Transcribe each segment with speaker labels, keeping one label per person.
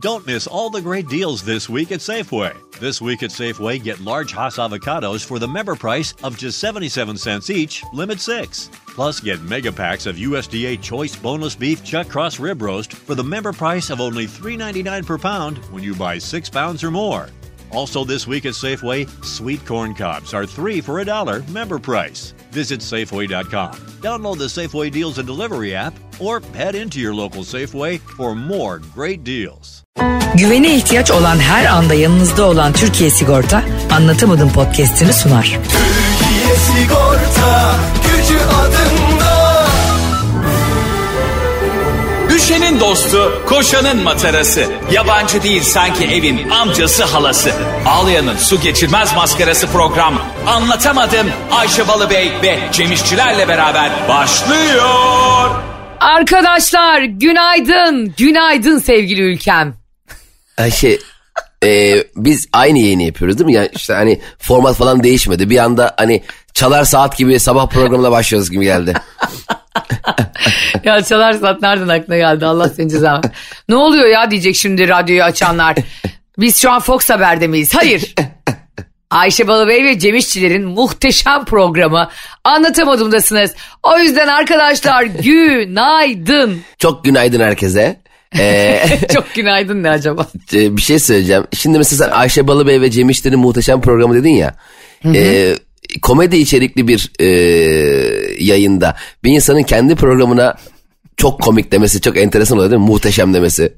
Speaker 1: Don't miss all the great deals this week at Safeway. This week at Safeway, get large Hass avocados for the member price of just 77 cents each, limit six. Plus, get mega packs of USDA Choice Boneless Beef Chuck Cross Rib Roast for the member price of only $3.99 per pound when you buy six pounds or more. Also, this week at Safeway, sweet corn cobs are three for a dollar member price. Visit Safeway.com. Download the Safeway Deals and Delivery app or head into your local Safeway for more great deals.
Speaker 2: Güvene ihtiyaç olan her anda yanınızda olan Türkiye Sigorta Anlatamadım podcast'ini sunar.
Speaker 3: Türkiye Sigorta
Speaker 4: Düşenin dostu, koşanın matarası. Yabancı değil sanki evin amcası halası. Ağlayanın su geçirmez maskarası program. Anlatamadım Ayşe Balıbey ve Cemişçilerle beraber başlıyor.
Speaker 2: Arkadaşlar günaydın, günaydın sevgili ülkem.
Speaker 5: Ayşe e, biz aynı yayını yapıyoruz değil mi? Yani işte hani format falan değişmedi. Bir anda hani çalar saat gibi sabah programına başlıyoruz gibi geldi.
Speaker 2: ya çalar saat nereden aklına geldi Allah seni cezanı. ne oluyor ya diyecek şimdi radyoyu açanlar. Biz şu an Fox Haber'de miyiz? Hayır. Ayşe Balıbey ve Cem İşçilerin muhteşem programı anlatamadımdasınız. O yüzden arkadaşlar günaydın.
Speaker 5: Çok günaydın herkese. Ee,
Speaker 2: Çok günaydın ne acaba?
Speaker 5: e, bir şey söyleyeceğim. Şimdi mesela sen Ayşe Balıbey ve Cem İşler'in muhteşem programı dedin ya. e, komedi içerikli bir e, yayında bir insanın kendi programına çok komik demesi çok enteresan oluyor değil mi? Muhteşem demesi.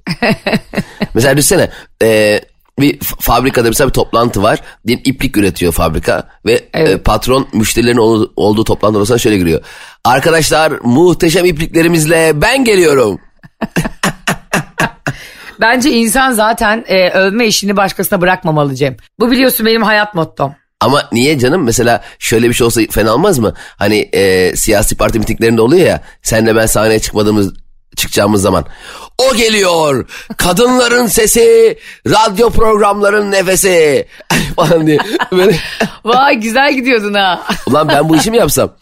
Speaker 5: mesela düşünsene e, bir fabrikada mesela bir toplantı var. Diyelim iplik üretiyor fabrika ve
Speaker 2: Evet.
Speaker 5: e, patron müşterilerin ol- olduğu toplantı odasına şöyle giriyor. Arkadaşlar muhteşem ipliklerimizle ben geliyorum.
Speaker 2: Bence insan zaten e, övme işini başkasına bırakmamalı Cem. Bu biliyorsun benim hayat mottom.
Speaker 5: Ama niye canım mesela şöyle bir şey olsa fena olmaz mı? Hani e, siyasi parti mitinglerinde oluyor ya senle ben sahneye çıkmadığımız çıkacağımız zaman. O geliyor kadınların sesi radyo programların nefesi falan diye. Böyle,
Speaker 2: Vay güzel gidiyordun ha.
Speaker 5: ulan ben bu işi mi yapsam?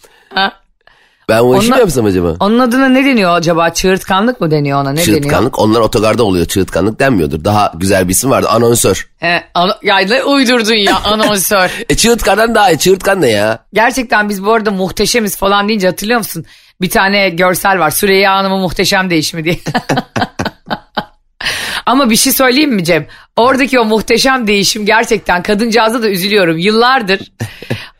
Speaker 5: Ben bu işi mi yapsam acaba?
Speaker 2: Onun adına ne deniyor acaba? Çığırtkanlık mı deniyor ona? Ne deniyor?
Speaker 5: Çığırtkanlık onlar otogarda oluyor çığırtkanlık denmiyordur. Daha güzel bir isim vardı anonsör.
Speaker 2: E, ana- ya ne uydurdun ya anonsör.
Speaker 5: E çığırtkandan daha iyi çığırtkan ne ya?
Speaker 2: Gerçekten biz bu arada muhteşemiz falan deyince hatırlıyor musun? Bir tane görsel var. Süreyya Hanım'ın muhteşem değişimi diye. Ama bir şey söyleyeyim mi Cem? Oradaki o muhteşem değişim gerçekten kadıncağıza da üzülüyorum. Yıllardır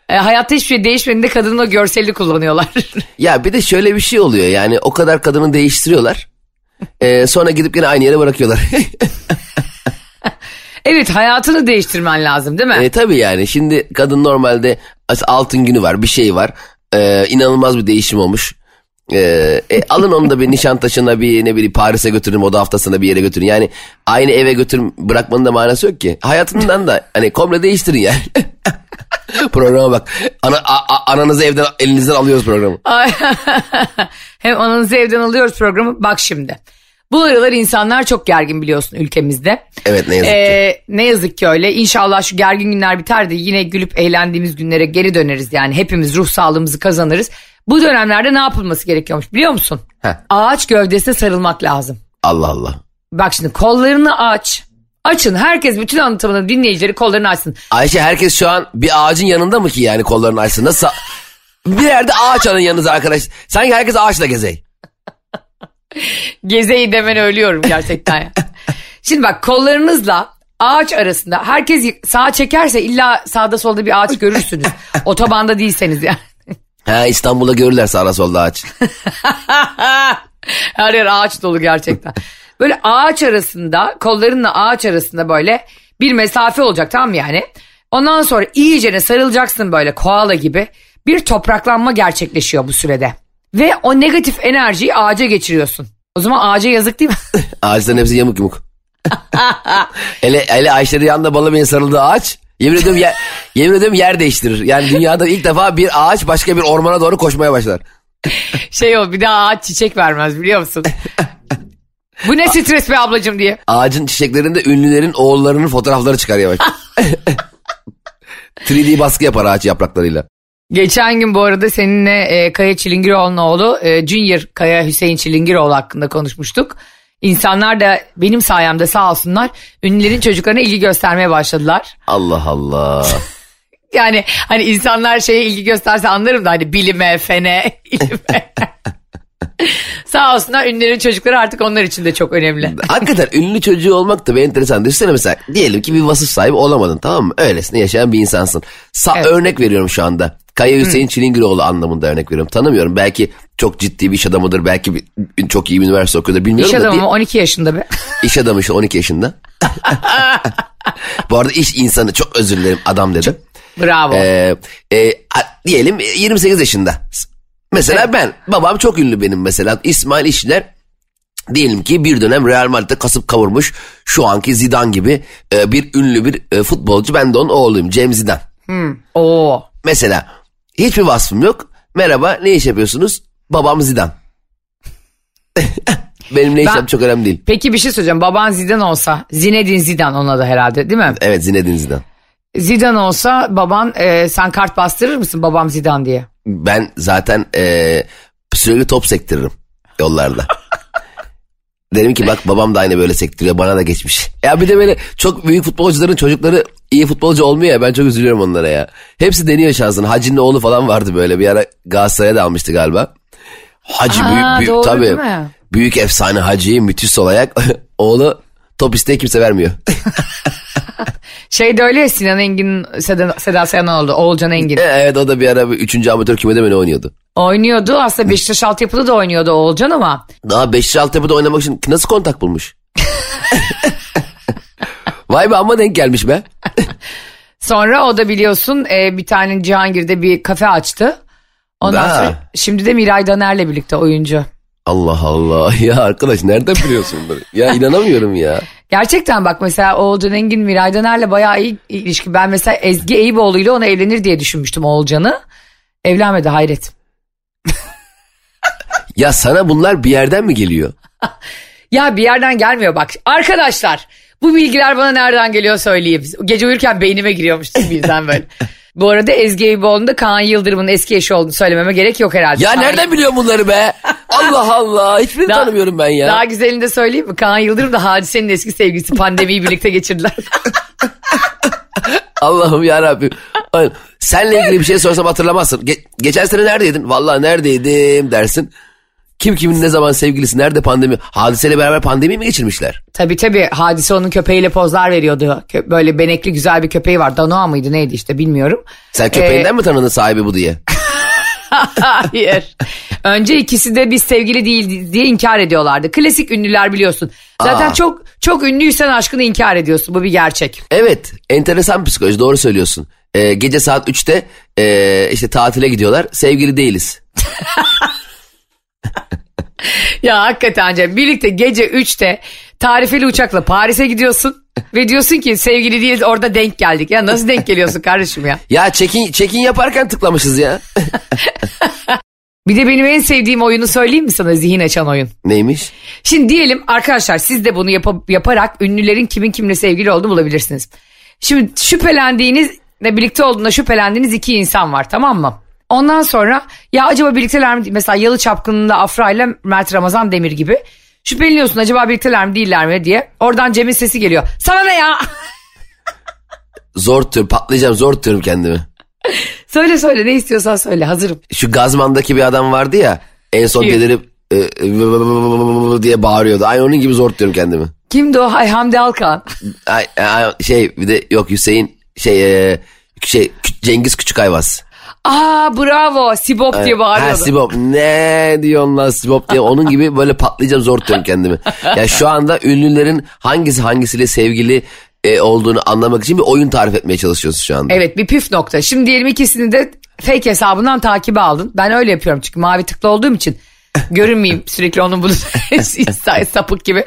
Speaker 2: e, hayatta hiçbir şey değişmediğinde kadının o görselini kullanıyorlar.
Speaker 5: Ya bir de şöyle bir şey oluyor yani o kadar kadını değiştiriyorlar. Ee, sonra gidip yine aynı yere bırakıyorlar.
Speaker 2: evet hayatını değiştirmen lazım değil mi?
Speaker 5: e, tabii yani şimdi kadın normalde altın günü var bir şey var. Ee, inanılmaz bir değişim olmuş. Ee, e, alın onu da bir Nişantaşı'na bir ne bileyim Paris'e götürün moda haftasına bir yere götürün. Yani aynı eve götürün bırakmanın da manası yok ki. Hayatından da hani komple değiştirin yani. Programa bak. Ana, a- a- ananızı evden elinizden alıyoruz programı.
Speaker 2: Hem ananızı evden alıyoruz programı. Bak şimdi. Bu aralar insanlar çok gergin biliyorsun ülkemizde.
Speaker 5: Evet ne yazık ki.
Speaker 2: Ee, ne yazık ki öyle. İnşallah şu gergin günler biter de yine gülüp eğlendiğimiz günlere geri döneriz. Yani hepimiz ruh sağlığımızı kazanırız. Bu dönemlerde ne yapılması gerekiyormuş biliyor musun?
Speaker 5: Heh.
Speaker 2: Ağaç gövdesine sarılmak lazım.
Speaker 5: Allah Allah.
Speaker 2: Bak şimdi kollarını aç. Açın herkes bütün anlatımını dinleyicileri kollarını açsın.
Speaker 5: Ayşe herkes şu an bir ağacın yanında mı ki yani kollarını açsın? Nasıl? Bir yerde ağaç alın yanınıza arkadaş. Sanki herkes ağaçla gezey.
Speaker 2: Gezeyi demen ölüyorum gerçekten. ya. Şimdi bak kollarınızla ağaç arasında herkes sağa çekerse illa sağda solda bir ağaç görürsünüz. Otobanda değilseniz yani.
Speaker 5: Ha İstanbul'da görürler sağda solda ağaç.
Speaker 2: Her yer ağaç dolu gerçekten. Böyle ağaç arasında kollarınla ağaç arasında böyle bir mesafe olacak tamam mı yani? Ondan sonra iyicene sarılacaksın böyle koala gibi. Bir topraklanma gerçekleşiyor bu sürede. Ve o negatif enerjiyi ağaca geçiriyorsun. O zaman ağaca yazık değil mi?
Speaker 5: Ağaçların hepsi yamuk yumuk. hele, hele Ayşe'nin yanında Balıbey'in sarıldığı ağaç yemin ediyorum, yer, yemin ediyorum yer değiştirir. Yani dünyada ilk defa bir ağaç başka bir ormana doğru koşmaya başlar.
Speaker 2: şey o bir daha ağaç çiçek vermez biliyor musun? Bu ne stres be ablacım diye.
Speaker 5: Ağacın çiçeklerinde ünlülerin oğullarının fotoğrafları çıkar yavaş. 3D baskı yapar ağaç yapraklarıyla.
Speaker 2: Geçen gün bu arada seninle e, Kaya Çilingiroğlu'nun oğlu e, Junior Kaya Hüseyin Çilingiroğlu hakkında konuşmuştuk. İnsanlar da benim sayemde sağ olsunlar ünlülerin çocuklarına ilgi göstermeye başladılar.
Speaker 5: Allah Allah.
Speaker 2: Yani hani insanlar şeye ilgi gösterse anlarım da hani bilime, fene, ilime. Sağ olsunlar ünlülerin çocukları artık onlar için de çok önemli.
Speaker 5: Hakikaten ünlü çocuğu olmak da bir enteresan. Düşünsene mesela diyelim ki bir vasıf sahibi olamadın tamam mı? Öylesine yaşayan bir insansın. Sa
Speaker 2: Evet.
Speaker 5: Örnek veriyorum şu anda. Kaya Hüseyin Çilingiroğlu anlamında örnek veriyorum. Tanımıyorum. Belki çok ciddi bir iş adamıdır. Belki bir, çok iyi bir üniversite okuyordur. Bilmiyorum
Speaker 2: İş
Speaker 5: da
Speaker 2: adamı mı? 12 yaşında be.
Speaker 5: İş adamı işte 12 yaşında. Bu arada iş insanı çok özür dilerim adam dedim.
Speaker 2: Bravo.
Speaker 5: Ee, e, diyelim 28 yaşında. Mesela ben babam çok ünlü benim mesela İsmail İşler diyelim ki bir dönem Real Madrid'de kasıp kavurmuş şu anki Zidane gibi e, bir ünlü bir e, futbolcu ben de onun oğluyum James Zidane.
Speaker 2: Oo.
Speaker 5: Mesela hiçbir vasfım yok merhaba ne iş yapıyorsunuz babam Zidane. benim ne iş
Speaker 2: Ben-
Speaker 5: yaptığım çok önemli değil.
Speaker 2: Peki bir şey söyleyeceğim. Baban Zidane olsa, Zinedine Zidane ona da herhalde değil mi?
Speaker 5: Evet Zinedine Zidane.
Speaker 2: Zidane olsa baban e, sen kart bastırır mısın babam Zidane diye?
Speaker 5: Ben zaten e, sürekli top sektiririm yollarda. Derim ki bak babam da aynı böyle sektiriyor bana da geçmiş. Ya bir de böyle çok büyük futbolcuların çocukları iyi futbolcu olmuyor ya ben çok üzülüyorum onlara ya. Hepsi deniyor şansını. Hacı'nın oğlu falan vardı böyle bir ara Galatasaray'a da almıştı galiba. Hacı
Speaker 2: Aa,
Speaker 5: büyük, büyük
Speaker 2: doğru
Speaker 5: tabii. Büyük efsane Hacı müthiş sol ayak. oğlu top isteği kimse vermiyor.
Speaker 2: Şey de öyle ya, Sinan Engin, Seda, Seda Sayan oldu. Oğulcan Engin.
Speaker 5: evet o da bir ara bir üçüncü amatör kümede mi oynuyordu.
Speaker 2: Oynuyordu. Aslında Beşiktaş altyapıda da oynuyordu Oğulcan ama.
Speaker 5: Daha 5 Altyapı'da oynamak için nasıl kontak bulmuş? Vay be amma denk gelmiş be.
Speaker 2: Sonra o da biliyorsun e, bir tane Cihangir'de bir kafe açtı. Ondan
Speaker 5: Da.
Speaker 2: sonra şimdi de Miray Daner'le birlikte oyuncu.
Speaker 5: Allah Allah ya arkadaş nereden biliyorsun bunları? Ya inanamıyorum ya.
Speaker 2: Gerçekten bak mesela Oğulcan Engin Miray Daner'le bayağı iyi ilişki. Ben mesela Ezgi Eyüboğlu ile ona evlenir diye düşünmüştüm Oğulcan'ı. Evlenmedi hayret.
Speaker 5: Ya sana bunlar bir yerden mi geliyor?
Speaker 2: Ya bir yerden gelmiyor bak. Arkadaşlar bu bilgiler bana nereden geliyor söyleyeyim. Gece uyurken beynime giriyormuş birden böyle. Bu arada Ezgi Eyüboğlu'nun da Kaan Yıldırım'ın eski eşi olduğunu söylememe gerek yok herhalde.
Speaker 5: Ya
Speaker 2: Kaan-
Speaker 5: nereden biliyorsun bunları be? Allah Allah hiçbirini
Speaker 2: Daha-
Speaker 5: tanımıyorum ben ya.
Speaker 2: Daha güzelini de söyleyeyim mi? Kaan Yıldırım da Hadise'nin eski sevgilisi pandemiyi birlikte geçirdiler.
Speaker 5: Allah'ım ya Rabbim. Senle ilgili bir şey sorsam hatırlamazsın. Ge- geçen sene neredeydin? Vallahi neredeydim dersin. Kim kimin ne zaman sevgilisi nerede pandemi? Hadiseyle beraber pandemi mi geçirmişler?
Speaker 2: tabii tabii Hadise onun köpeğiyle pozlar veriyordu. Böyle benekli güzel bir köpeği var. Danoa mıydı neydi işte bilmiyorum.
Speaker 5: Sen köpeğinden
Speaker 2: Ee,
Speaker 5: mi tanıdın sahibi bu diye?
Speaker 2: Hayır. Önce ikisi de biz sevgili değil diye inkar ediyorlardı. Klasik ünlüler biliyorsun. Zaten
Speaker 5: Aa.
Speaker 2: çok çok ünlüysen aşkını inkar ediyorsun. Bu bir gerçek.
Speaker 5: Evet enteresan psikoloji doğru söylüyorsun. Ee, gece saat 3'te ee, işte tatile gidiyorlar sevgili değiliz.
Speaker 2: Ya hakikaten Cem birlikte gece 3'te tarifeli uçakla Paris'e gidiyorsun. Ve diyorsun ki sevgili değiliz orada denk geldik. Ya nasıl denk geliyorsun kardeşim ya?
Speaker 5: Ya check-in check-in yaparken tıklamışız ya.
Speaker 2: Bir de benim en sevdiğim oyunu söyleyeyim mi sana zihin açan oyun?
Speaker 5: Neymiş?
Speaker 2: Şimdi diyelim arkadaşlar siz de bunu yapa- yaparak ünlülerin kimin kimle sevgili olduğunu bulabilirsiniz. Şimdi şüphelendiğiniz ve birlikte olduğunda şüphelendiğiniz iki insan var tamam mı? Ondan sonra ya acaba birlikteler mi? Mesela Yalı Çapkını'nda Afra ile Mert Ramazan Demir gibi. Şüpheleniyorsun acaba birlikteler mi değiller mi diye. Oradan Cem'in sesi geliyor. Sana ne ya?
Speaker 5: Zor tutuyorum patlayacağım zor tutuyorum kendimi.
Speaker 2: söyle söyle ne istiyorsan söyle hazırım.
Speaker 5: Şu Gazman'daki bir adam vardı ya en son delirip e, e, diye bağırıyordu. Aynı onun gibi zor tutuyorum kendimi.
Speaker 2: Kimdi o? Hay Hamdi Alkan.
Speaker 5: Ay, ay, şey bir de yok Hüseyin şey e, şey Cengiz Küçük Ayvaz.
Speaker 2: Aa bravo Sibop diye
Speaker 5: Ha
Speaker 2: bağırıyordu.
Speaker 5: Sibop ne diyorsun lan Sibop diye onun gibi böyle patlayacağım zor tutuyorum kendimi. Ya şu anda ünlülerin hangisi hangisiyle sevgili e, olduğunu anlamak için bir oyun tarif etmeye çalışıyoruz şu anda.
Speaker 2: Evet bir püf nokta. Şimdi diyelim ikisini de fake hesabından takibe aldın. Ben öyle yapıyorum çünkü mavi tıklı olduğum için görünmeyeyim sürekli onun bunu sapık gibi.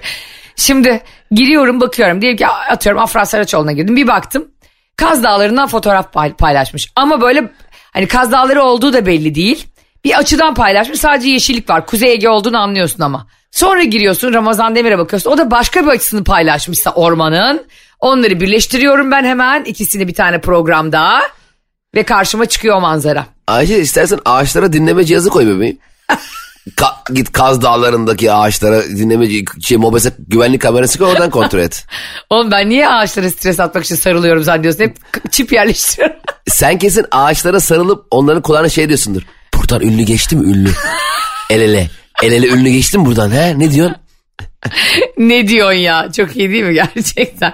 Speaker 2: Şimdi giriyorum bakıyorum. Diyelim ki atıyorum Afra Saraçoğlu'na girdim. Bir baktım Kaz Dağları'ndan fotoğraf pay- paylaşmış. Ama böyle hani Kaz Dağları olduğu da belli değil. Bir açıdan paylaşmış sadece yeşillik var. Kuzey Ege olduğunu anlıyorsun ama. Sonra giriyorsun Ramazan Demir'e bakıyorsun. O da başka bir açısını paylaşmışsa ormanın. Onları birleştiriyorum ben hemen ikisini bir tane programda. Ve karşıma çıkıyor o manzara.
Speaker 5: Ayşe istersen ağaçlara dinleme cihazı koy bebeğim. Ka- git Kaz Dağları'ndaki ağaçlara dinleme şey, mobese güvenlik kamerası koy oradan kontrol et.
Speaker 2: Oğlum ben niye ağaçlara stres atmak için sarılıyorum zannediyorsun? Hep çip yerleştiriyorum.
Speaker 5: Sen kesin ağaçlara sarılıp onların kulağına şey diyorsundur. Buradan ünlü geçti mi ünlü? El ele. El ele ünlü geçti mi buradan he? Ne diyorsun?
Speaker 2: ne diyorsun ya? Çok iyi değil mi gerçekten?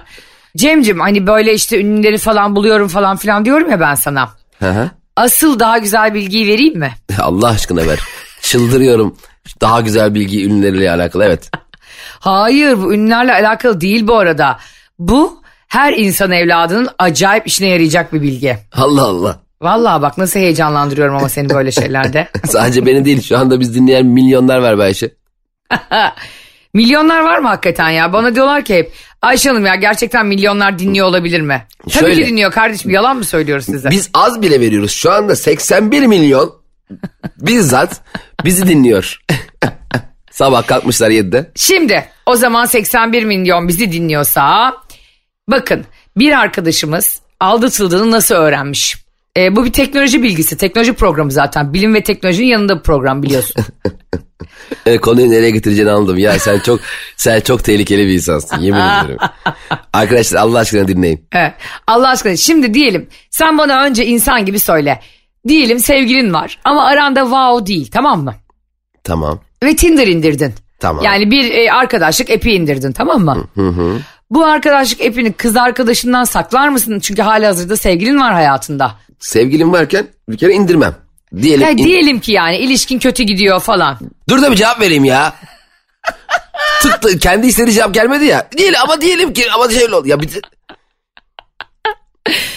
Speaker 2: Cemcim hani böyle işte ünlüleri falan buluyorum falan filan diyorum ya ben sana.
Speaker 5: Hı hı.
Speaker 2: Asıl daha güzel bilgiyi vereyim mi?
Speaker 5: Allah aşkına ver. Çıldırıyorum. Daha güzel bilgi ünlüleriyle alakalı evet.
Speaker 2: Hayır bu ünlülerle alakalı değil bu arada. Bu her insan evladının acayip işine yarayacak bir bilgi.
Speaker 5: Allah Allah.
Speaker 2: Vallahi bak nasıl heyecanlandırıyorum ama seni böyle şeylerde.
Speaker 5: Sadece beni değil şu anda biz dinleyen milyonlar var Ayşe.
Speaker 2: Milyonlar var mı hakikaten ya? Bana diyorlar ki hep Ayşe Hanım ya gerçekten milyonlar dinliyor olabilir mi? Tabii
Speaker 5: Şöyle.
Speaker 2: ki dinliyor kardeşim yalan mı söylüyoruz size?
Speaker 5: Biz az bile veriyoruz. Şu anda 81 milyon bizzat bizi dinliyor. Sabah kalkmışlar 7'de.
Speaker 2: Şimdi o zaman 81 milyon bizi dinliyorsa bakın bir arkadaşımız aldatıldığını nasıl öğrenmiş? Ee, bu bir teknoloji bilgisi, teknoloji programı zaten. Bilim ve teknolojinin yanında bir program biliyorsun.
Speaker 5: E, konuyu nereye getireceğini anladım. Ya sen çok sen çok tehlikeli bir insansın yemin ederim. Arkadaşlar Allah aşkına dinleyin.
Speaker 2: Evet. Allah aşkına şimdi diyelim sen bana önce insan gibi söyle. Diyelim sevgilin var ama aranda wow değil tamam mı?
Speaker 5: Tamam.
Speaker 2: Ve Tinder indirdin.
Speaker 5: Tamam.
Speaker 2: Yani bir e, arkadaşlık epi indirdin tamam mı? Bu arkadaşlık epini kız arkadaşından saklar mısın? Çünkü hali hazırda sevgilin var hayatında.
Speaker 5: Sevgilim varken bir kere indirmem. Diyelim.
Speaker 2: Ya
Speaker 5: in-
Speaker 2: diyelim ki yani ilişkin kötü gidiyor falan.
Speaker 5: Dur da bir cevap vereyim ya. Tıktı kendi istediği cevap gelmedi ya. Değil ama diyelim ki ama şöyle oldu. Ya bir...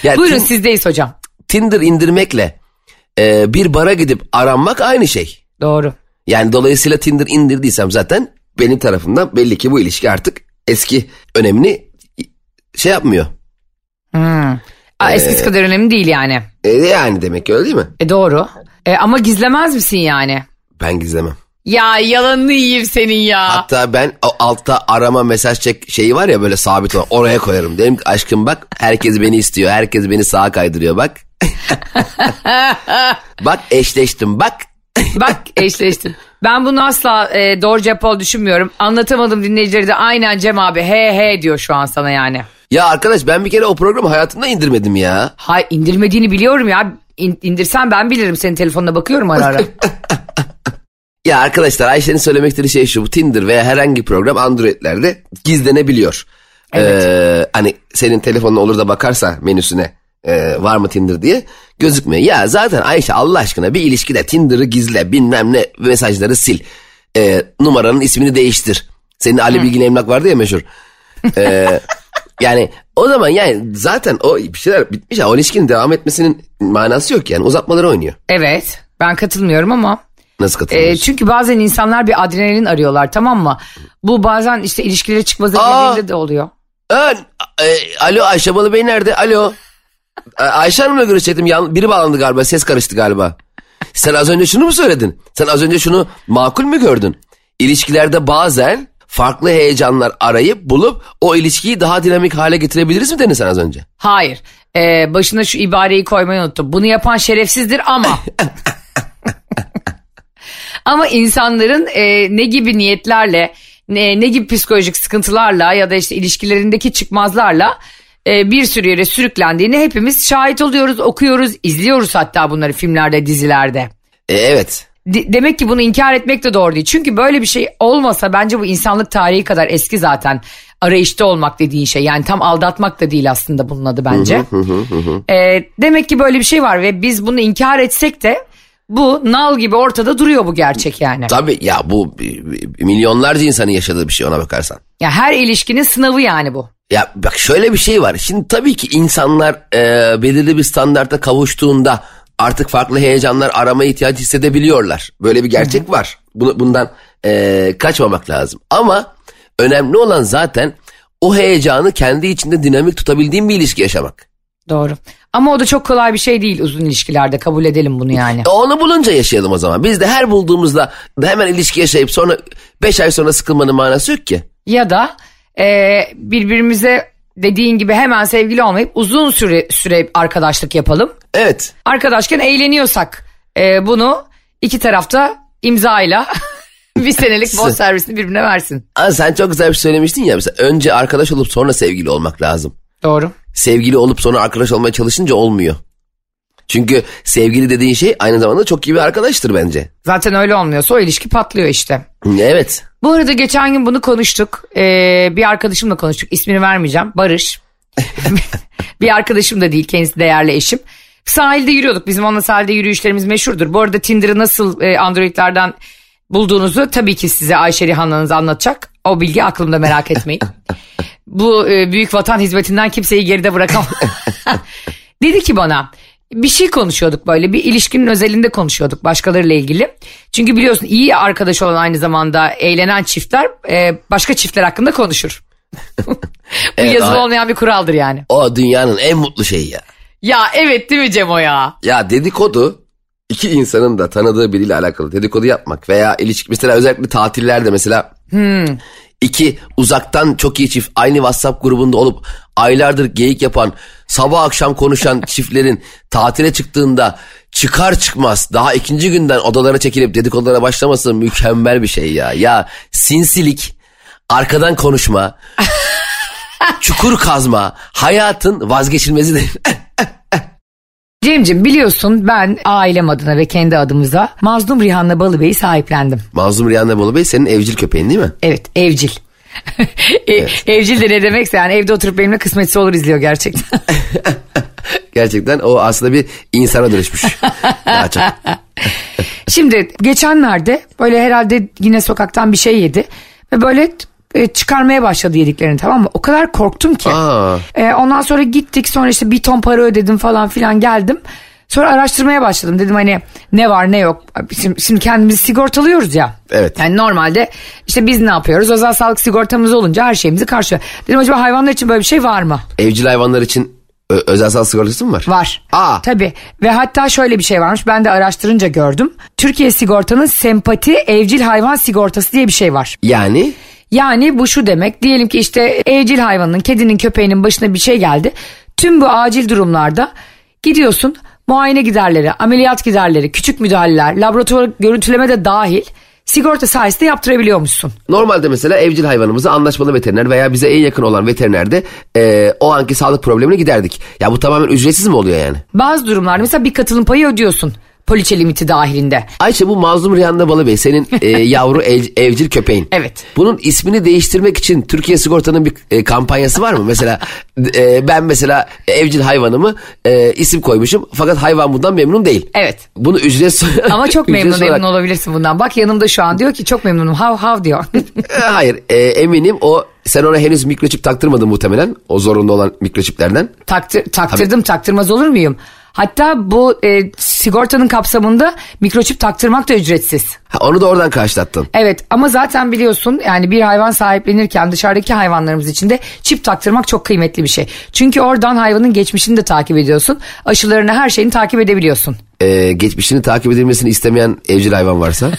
Speaker 5: Ya
Speaker 2: Buyurun
Speaker 5: Tin-
Speaker 2: sizdeyiz hocam.
Speaker 5: Tinder indirmekle e, bir bara gidip aranmak aynı şey.
Speaker 2: Doğru.
Speaker 5: Yani dolayısıyla Tinder indirdiysem zaten benim tarafımdan belli ki bu ilişki artık eski önemini şey yapmıyor.
Speaker 2: Hmm. Aa, eskisi kadar önemli değil yani.
Speaker 5: E, yani demek ki öyle değil mi?
Speaker 2: E doğru. E, ama gizlemez misin yani?
Speaker 5: Ben gizlemem.
Speaker 2: Ya yalanını yiyeyim senin ya.
Speaker 5: Hatta ben o altta arama mesaj çek şeyi var ya böyle sabit olan oraya koyarım. Dedim ki aşkım bak herkes beni istiyor. Herkes beni sağa kaydırıyor bak. bak eşleştim bak.
Speaker 2: Bak eşleştin. Ben bunu asla e, doğru olduğunu düşünmüyorum. Anlatamadım dinleyicileri de aynen Cem abi he he diyor şu an sana yani.
Speaker 5: Ya arkadaş ben bir kere o programı hayatımda indirmedim ya.
Speaker 2: Hay indirmediğini biliyorum ya. İn, indirsen ben bilirim senin telefonuna bakıyorum ara ara.
Speaker 5: Ya arkadaşlar Ayşe'nin söylemek istediği şey şu. Bu Tinder veya herhangi bir program Android'lerde gizlenebiliyor.
Speaker 2: Evet.
Speaker 5: Ee, hani senin telefonuna olur da bakarsa menüsüne e, var mı Tinder diye gözükmüyor. Ya zaten Ayşe Allah aşkına bir ilişkide Tinder'ı gizle bilmem ne mesajları sil. Ee, numaranın ismini değiştir. Senin Ali Bilgin Emlak vardı ya meşhur. Ee, yani o zaman yani zaten o bir şeyler bitmiş ya o ilişkinin devam etmesinin manası yok yani uzatmaları oynuyor.
Speaker 2: evet ben katılmıyorum ama.
Speaker 5: Nasıl
Speaker 2: E,
Speaker 5: katılıyorsun?
Speaker 2: çünkü bazen insanlar bir adrenalin arıyorlar tamam mı? Bu bazen işte ilişkileri çıkmaz evliliğinde de oluyor.
Speaker 5: Aa, e, alo Ayşe Balı Bey nerede? Alo. Ayşe Hanım'la görüşecektim. Yan, biri bağlandı galiba. Ses karıştı galiba. Sen az önce şunu mu söyledin? Sen az önce şunu makul mü gördün? İlişkilerde bazen farklı heyecanlar arayıp bulup o ilişkiyi daha dinamik hale getirebiliriz mi dedin sen az önce?
Speaker 2: Hayır. E, başına şu ibareyi koymayı unuttum. Bunu yapan şerefsizdir ama. ama insanların e, ne gibi niyetlerle, ne, ne gibi psikolojik sıkıntılarla ya da işte ilişkilerindeki çıkmazlarla e, bir sürü yere sürüklendiğini hepimiz şahit oluyoruz, okuyoruz, izliyoruz hatta bunları filmlerde, dizilerde.
Speaker 5: E, evet.
Speaker 2: De- demek ki bunu inkar etmek de doğru değil. Çünkü böyle bir şey olmasa bence bu insanlık tarihi kadar eski zaten arayışta olmak dediğin şey. Yani tam aldatmak da değil aslında bunun adı bence. Ee, demek ki böyle bir şey var ve biz bunu inkar etsek de bu nal gibi ortada duruyor bu gerçek yani.
Speaker 5: Tabii ya bu milyonlarca insanın yaşadığı bir şey ona bakarsan.
Speaker 2: Ya her ilişkinin sınavı yani bu.
Speaker 5: Ya bak şöyle bir şey var. Şimdi tabii ki insanlar e, belirli bir standarta kavuştuğunda artık farklı heyecanlar arama ihtiyacı hissedebiliyorlar. Böyle bir gerçek var. Bunu, bundan e, kaçmamak lazım. Ama önemli olan zaten o heyecanı kendi içinde dinamik tutabildiğin bir ilişki yaşamak.
Speaker 2: Doğru. Ama o da çok kolay bir şey değil uzun ilişkilerde kabul edelim bunu yani.
Speaker 5: E, onu bulunca yaşayalım o zaman. Biz de her bulduğumuzda hemen ilişki yaşayıp sonra 5 ay sonra sıkılmanın manası yok ki.
Speaker 2: Ya da e, birbirimize dediğin gibi hemen sevgili olmayıp uzun süre süre arkadaşlık yapalım.
Speaker 5: Evet.
Speaker 2: Arkadaşken eğleniyorsak e, bunu iki tarafta imzayla bir senelik boz servisini birbirine versin.
Speaker 5: Ama sen çok güzel bir şey söylemiştin ya mesela önce arkadaş olup sonra sevgili olmak lazım.
Speaker 2: Doğru.
Speaker 5: Sevgili olup sonra arkadaş olmaya çalışınca olmuyor. Çünkü sevgili dediğin şey aynı zamanda çok iyi bir arkadaştır bence.
Speaker 2: Zaten öyle olmuyorsa o ilişki patlıyor işte.
Speaker 5: Evet.
Speaker 2: Bu arada geçen gün bunu konuştuk. Ee, bir arkadaşımla konuştuk. İsmini vermeyeceğim. Barış. bir arkadaşım da değil. Kendisi değerli eşim. Sahilde yürüyorduk. Bizim onunla sahilde yürüyüşlerimiz meşhurdur. Bu arada Tinder'ı nasıl e, Android'lerden bulduğunuzu tabii ki size Ayşe Rihan'ınız anlatacak. O bilgi aklımda merak etmeyin. Bu e, büyük vatan hizmetinden kimseyi geride bırakamam. Dedi ki bana bir şey konuşuyorduk böyle bir ilişkinin özelinde konuşuyorduk başkalarıyla ilgili. Çünkü biliyorsun iyi arkadaş olan aynı zamanda eğlenen çiftler e, başka çiftler hakkında konuşur. Bu
Speaker 5: Evet,
Speaker 2: yazılı
Speaker 5: ay-
Speaker 2: olmayan bir kuraldır yani.
Speaker 5: O dünyanın en mutlu şeyi ya.
Speaker 2: Ya evet değil mi Cemo ya?
Speaker 5: Ya dedikodu iki insanın da tanıdığı biriyle alakalı dedikodu yapmak veya ilişki mesela özellikle tatillerde mesela iki uzaktan çok iyi çift aynı WhatsApp grubunda olup aylardır geyik yapan sabah akşam konuşan çiftlerin tatile çıktığında çıkar çıkmaz daha ikinci günden odalara çekilip dedikodulara başlaması mükemmel bir şey ya. Ya sinsilik, arkadan konuşma, çukur kazma hayatın vazgeçilmezi de
Speaker 2: Cemcim biliyorsun ben ailem adına ve kendi adımıza Mazlum Rihanna Balıbey'i sahiplendim.
Speaker 5: Mazlum Rihanna Bolu Bey senin evcil köpeğin değil mi?
Speaker 2: Evet evcil. E, Evcil de ne demekse yani evde oturup benimle kısmetse olur izliyor gerçekten.
Speaker 5: Gerçekten o aslında bir insana dönüşmüş. Daha çok.
Speaker 2: Şimdi geçenlerde böyle herhalde yine sokaktan bir şey yedi ve böyle e, çıkarmaya başladı yediklerini tamam mı? O kadar korktum ki.
Speaker 5: Aa.
Speaker 2: E, ondan sonra gittik sonra işte bir ton para ödedim falan filan geldim. Sonra araştırmaya başladım dedim hani ne var ne yok. Şimdi, şimdi kendimizi sigortalıyoruz ya.
Speaker 5: Evet.
Speaker 2: Yani normalde işte biz ne yapıyoruz? Özel sağlık sigortamız olunca her şeyimizi karşılıyor. Dedim acaba hayvanlar için böyle bir şey var mı?
Speaker 5: Evcil hayvanlar için ö- özel sağlık sigortası mı var?
Speaker 2: Var.
Speaker 5: Aa.
Speaker 2: Tabii ve hatta şöyle bir şey varmış ben de araştırınca gördüm. Türkiye Sigorta'nın sempati evcil hayvan sigortası diye bir şey var.
Speaker 5: Yani
Speaker 2: Yani bu şu demek diyelim ki işte evcil hayvanın kedinin köpeğinin başına bir şey geldi. Tüm bu acil durumlarda gidiyorsun muayene giderleri, ameliyat giderleri, küçük müdahaleler, laboratuvar görüntüleme de dahil sigorta sayesinde yaptırabiliyormuşsun.
Speaker 5: normalde mesela evcil hayvanımızı anlaşmalı veteriner veya bize en yakın olan veterinerde e, o anki sağlık problemini giderdik. Ya bu tamamen ücretsiz mi oluyor yani?
Speaker 2: Bazı durumlarda mesela bir katılım payı ödüyorsun poliçe limiti dahilinde.
Speaker 5: Ayşe bu Mazlum Rihanna Balı Bey senin e, yavru ev- evcil köpeğin.
Speaker 2: Evet.
Speaker 5: Bunun ismini değiştirmek için Türkiye Sigorta'nın bir e, kampanyası var mı? Mesela e, ben mesela evcil hayvanımı e, isim koymuşum fakat hayvan bundan memnun değil.
Speaker 2: Evet.
Speaker 5: Bunu ücret
Speaker 2: Ama çok memnun
Speaker 5: ücretsiz olarak-
Speaker 2: emin olabilirsin bundan. Bak yanımda şu an diyor ki çok memnunum hav hav diyor.
Speaker 5: E, Hayır e, eminim o sen ona henüz mikroçip taktırmadın muhtemelen o zorunlu olan mikroçiplerden.
Speaker 2: Taktır, taktırdım taktırmaz olur muyum? Hatta bu e, sigortanın kapsamında mikroçip taktırmak da ücretsiz.
Speaker 5: Ha, onu da oradan karşılattın.
Speaker 2: Evet ama zaten biliyorsun yani bir hayvan sahiplenirken dışarıdaki hayvanlarımız için de çip taktırmak çok kıymetli bir şey. Çünkü oradan hayvanın geçmişini de takip ediyorsun. Aşılarını her şeyini takip edebiliyorsun.
Speaker 5: E, geçmişini takip edilmesini istemeyen evcil hayvan varsa.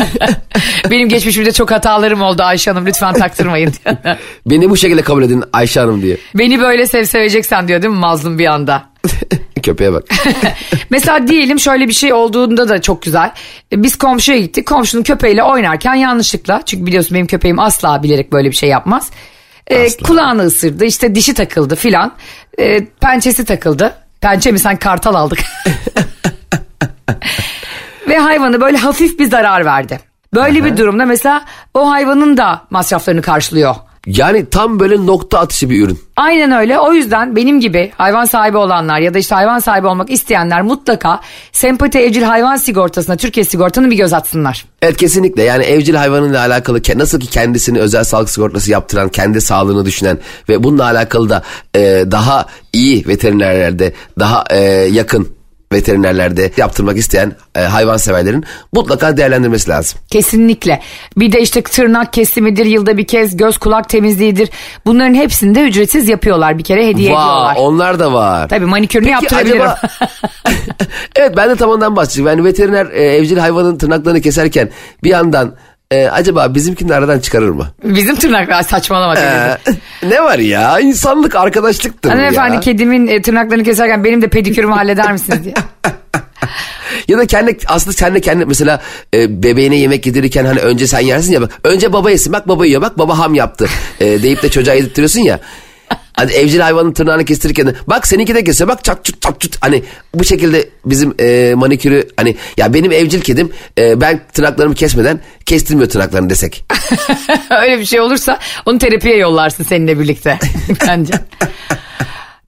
Speaker 2: Benim geçmişimde çok hatalarım oldu Ayşe Hanım lütfen taktırmayın.
Speaker 5: Beni bu şekilde kabul edin Ayşe Hanım diye.
Speaker 2: Beni böyle sev seveceksen diyor değil mi mazlum bir anda.
Speaker 5: Köpeğe bak.
Speaker 2: Mesela diyelim şöyle bir şey olduğunda da çok güzel. E, Biz komşuya gittik. Komşunun köpeğiyle oynarken yanlışlıkla çünkü biliyorsun benim köpeğim asla bilerek böyle bir şey yapmaz. E, kulağını ısırdı işte dişi takıldı filan. E, pençesi takıldı. Pençe mi sen kartal aldık. Ve hayvanı böyle hafif bir zarar verdi. Böyle bir durumda mesela o hayvanın da masraflarını karşılıyor.
Speaker 5: Yani tam böyle nokta atışı bir ürün.
Speaker 2: Aynen öyle. O yüzden benim gibi hayvan sahibi olanlar ya da işte hayvan sahibi olmak isteyenler mutlaka sempati evcil hayvan sigortasına Türkiye sigortanın bir göz atsınlar.
Speaker 5: Evet kesinlikle yani evcil hayvanıyla alakalı nasıl ki kendisini özel sağlık sigortası yaptıran, kendi sağlığını düşünen ve bununla alakalı da e, daha iyi veterinerlerde, daha e, yakın veterinerlerde yaptırmak isteyen e, hayvanseverlerin mutlaka değerlendirmesi lazım.
Speaker 2: Kesinlikle. Bir de işte tırnak kesimidir, yılda bir kez göz kulak temizliğidir. Bunların hepsini de ücretsiz yapıyorlar. Bir kere hediye ediyorlar.
Speaker 5: Vay onlar da var.
Speaker 2: Tabii manikürünü
Speaker 5: Peki
Speaker 2: yaptırabilirim.
Speaker 5: acaba- evet ben de tam ondan bahsedeceğim. Yani veteriner e, evcil hayvanın tırnaklarını keserken bir yandan e, acaba bizimkini de aradan çıkarır mı?
Speaker 2: Bizim tırnaklar saçmalama.
Speaker 5: E,
Speaker 2: teyze.
Speaker 5: ne var ya insanlık arkadaşlıktır
Speaker 2: Hanımefendi
Speaker 5: ya.
Speaker 2: kedimin e, tırnaklarını keserken benim de pedikürümü halleder misiniz diye.
Speaker 5: Ya da kendi aslında kendi kendi mesela e, bebeğine yemek yedirirken hani önce sen yersin ya bak önce baba yesin bak baba yiyor bak baba ham yaptı e, deyip de çocuğa yedirtiyorsun ya. Hani evcil hayvanın tırnağını kestirirken bak seninki de kesiyor bak çat çut çat çut hani bu şekilde bizim e, manikürü hani ya benim evcil kedim e, ben tırnaklarımı kesmeden kestirmiyor tırnaklarını desek.
Speaker 2: Öyle bir şey olursa onu terapiye yollarsın seninle birlikte bence.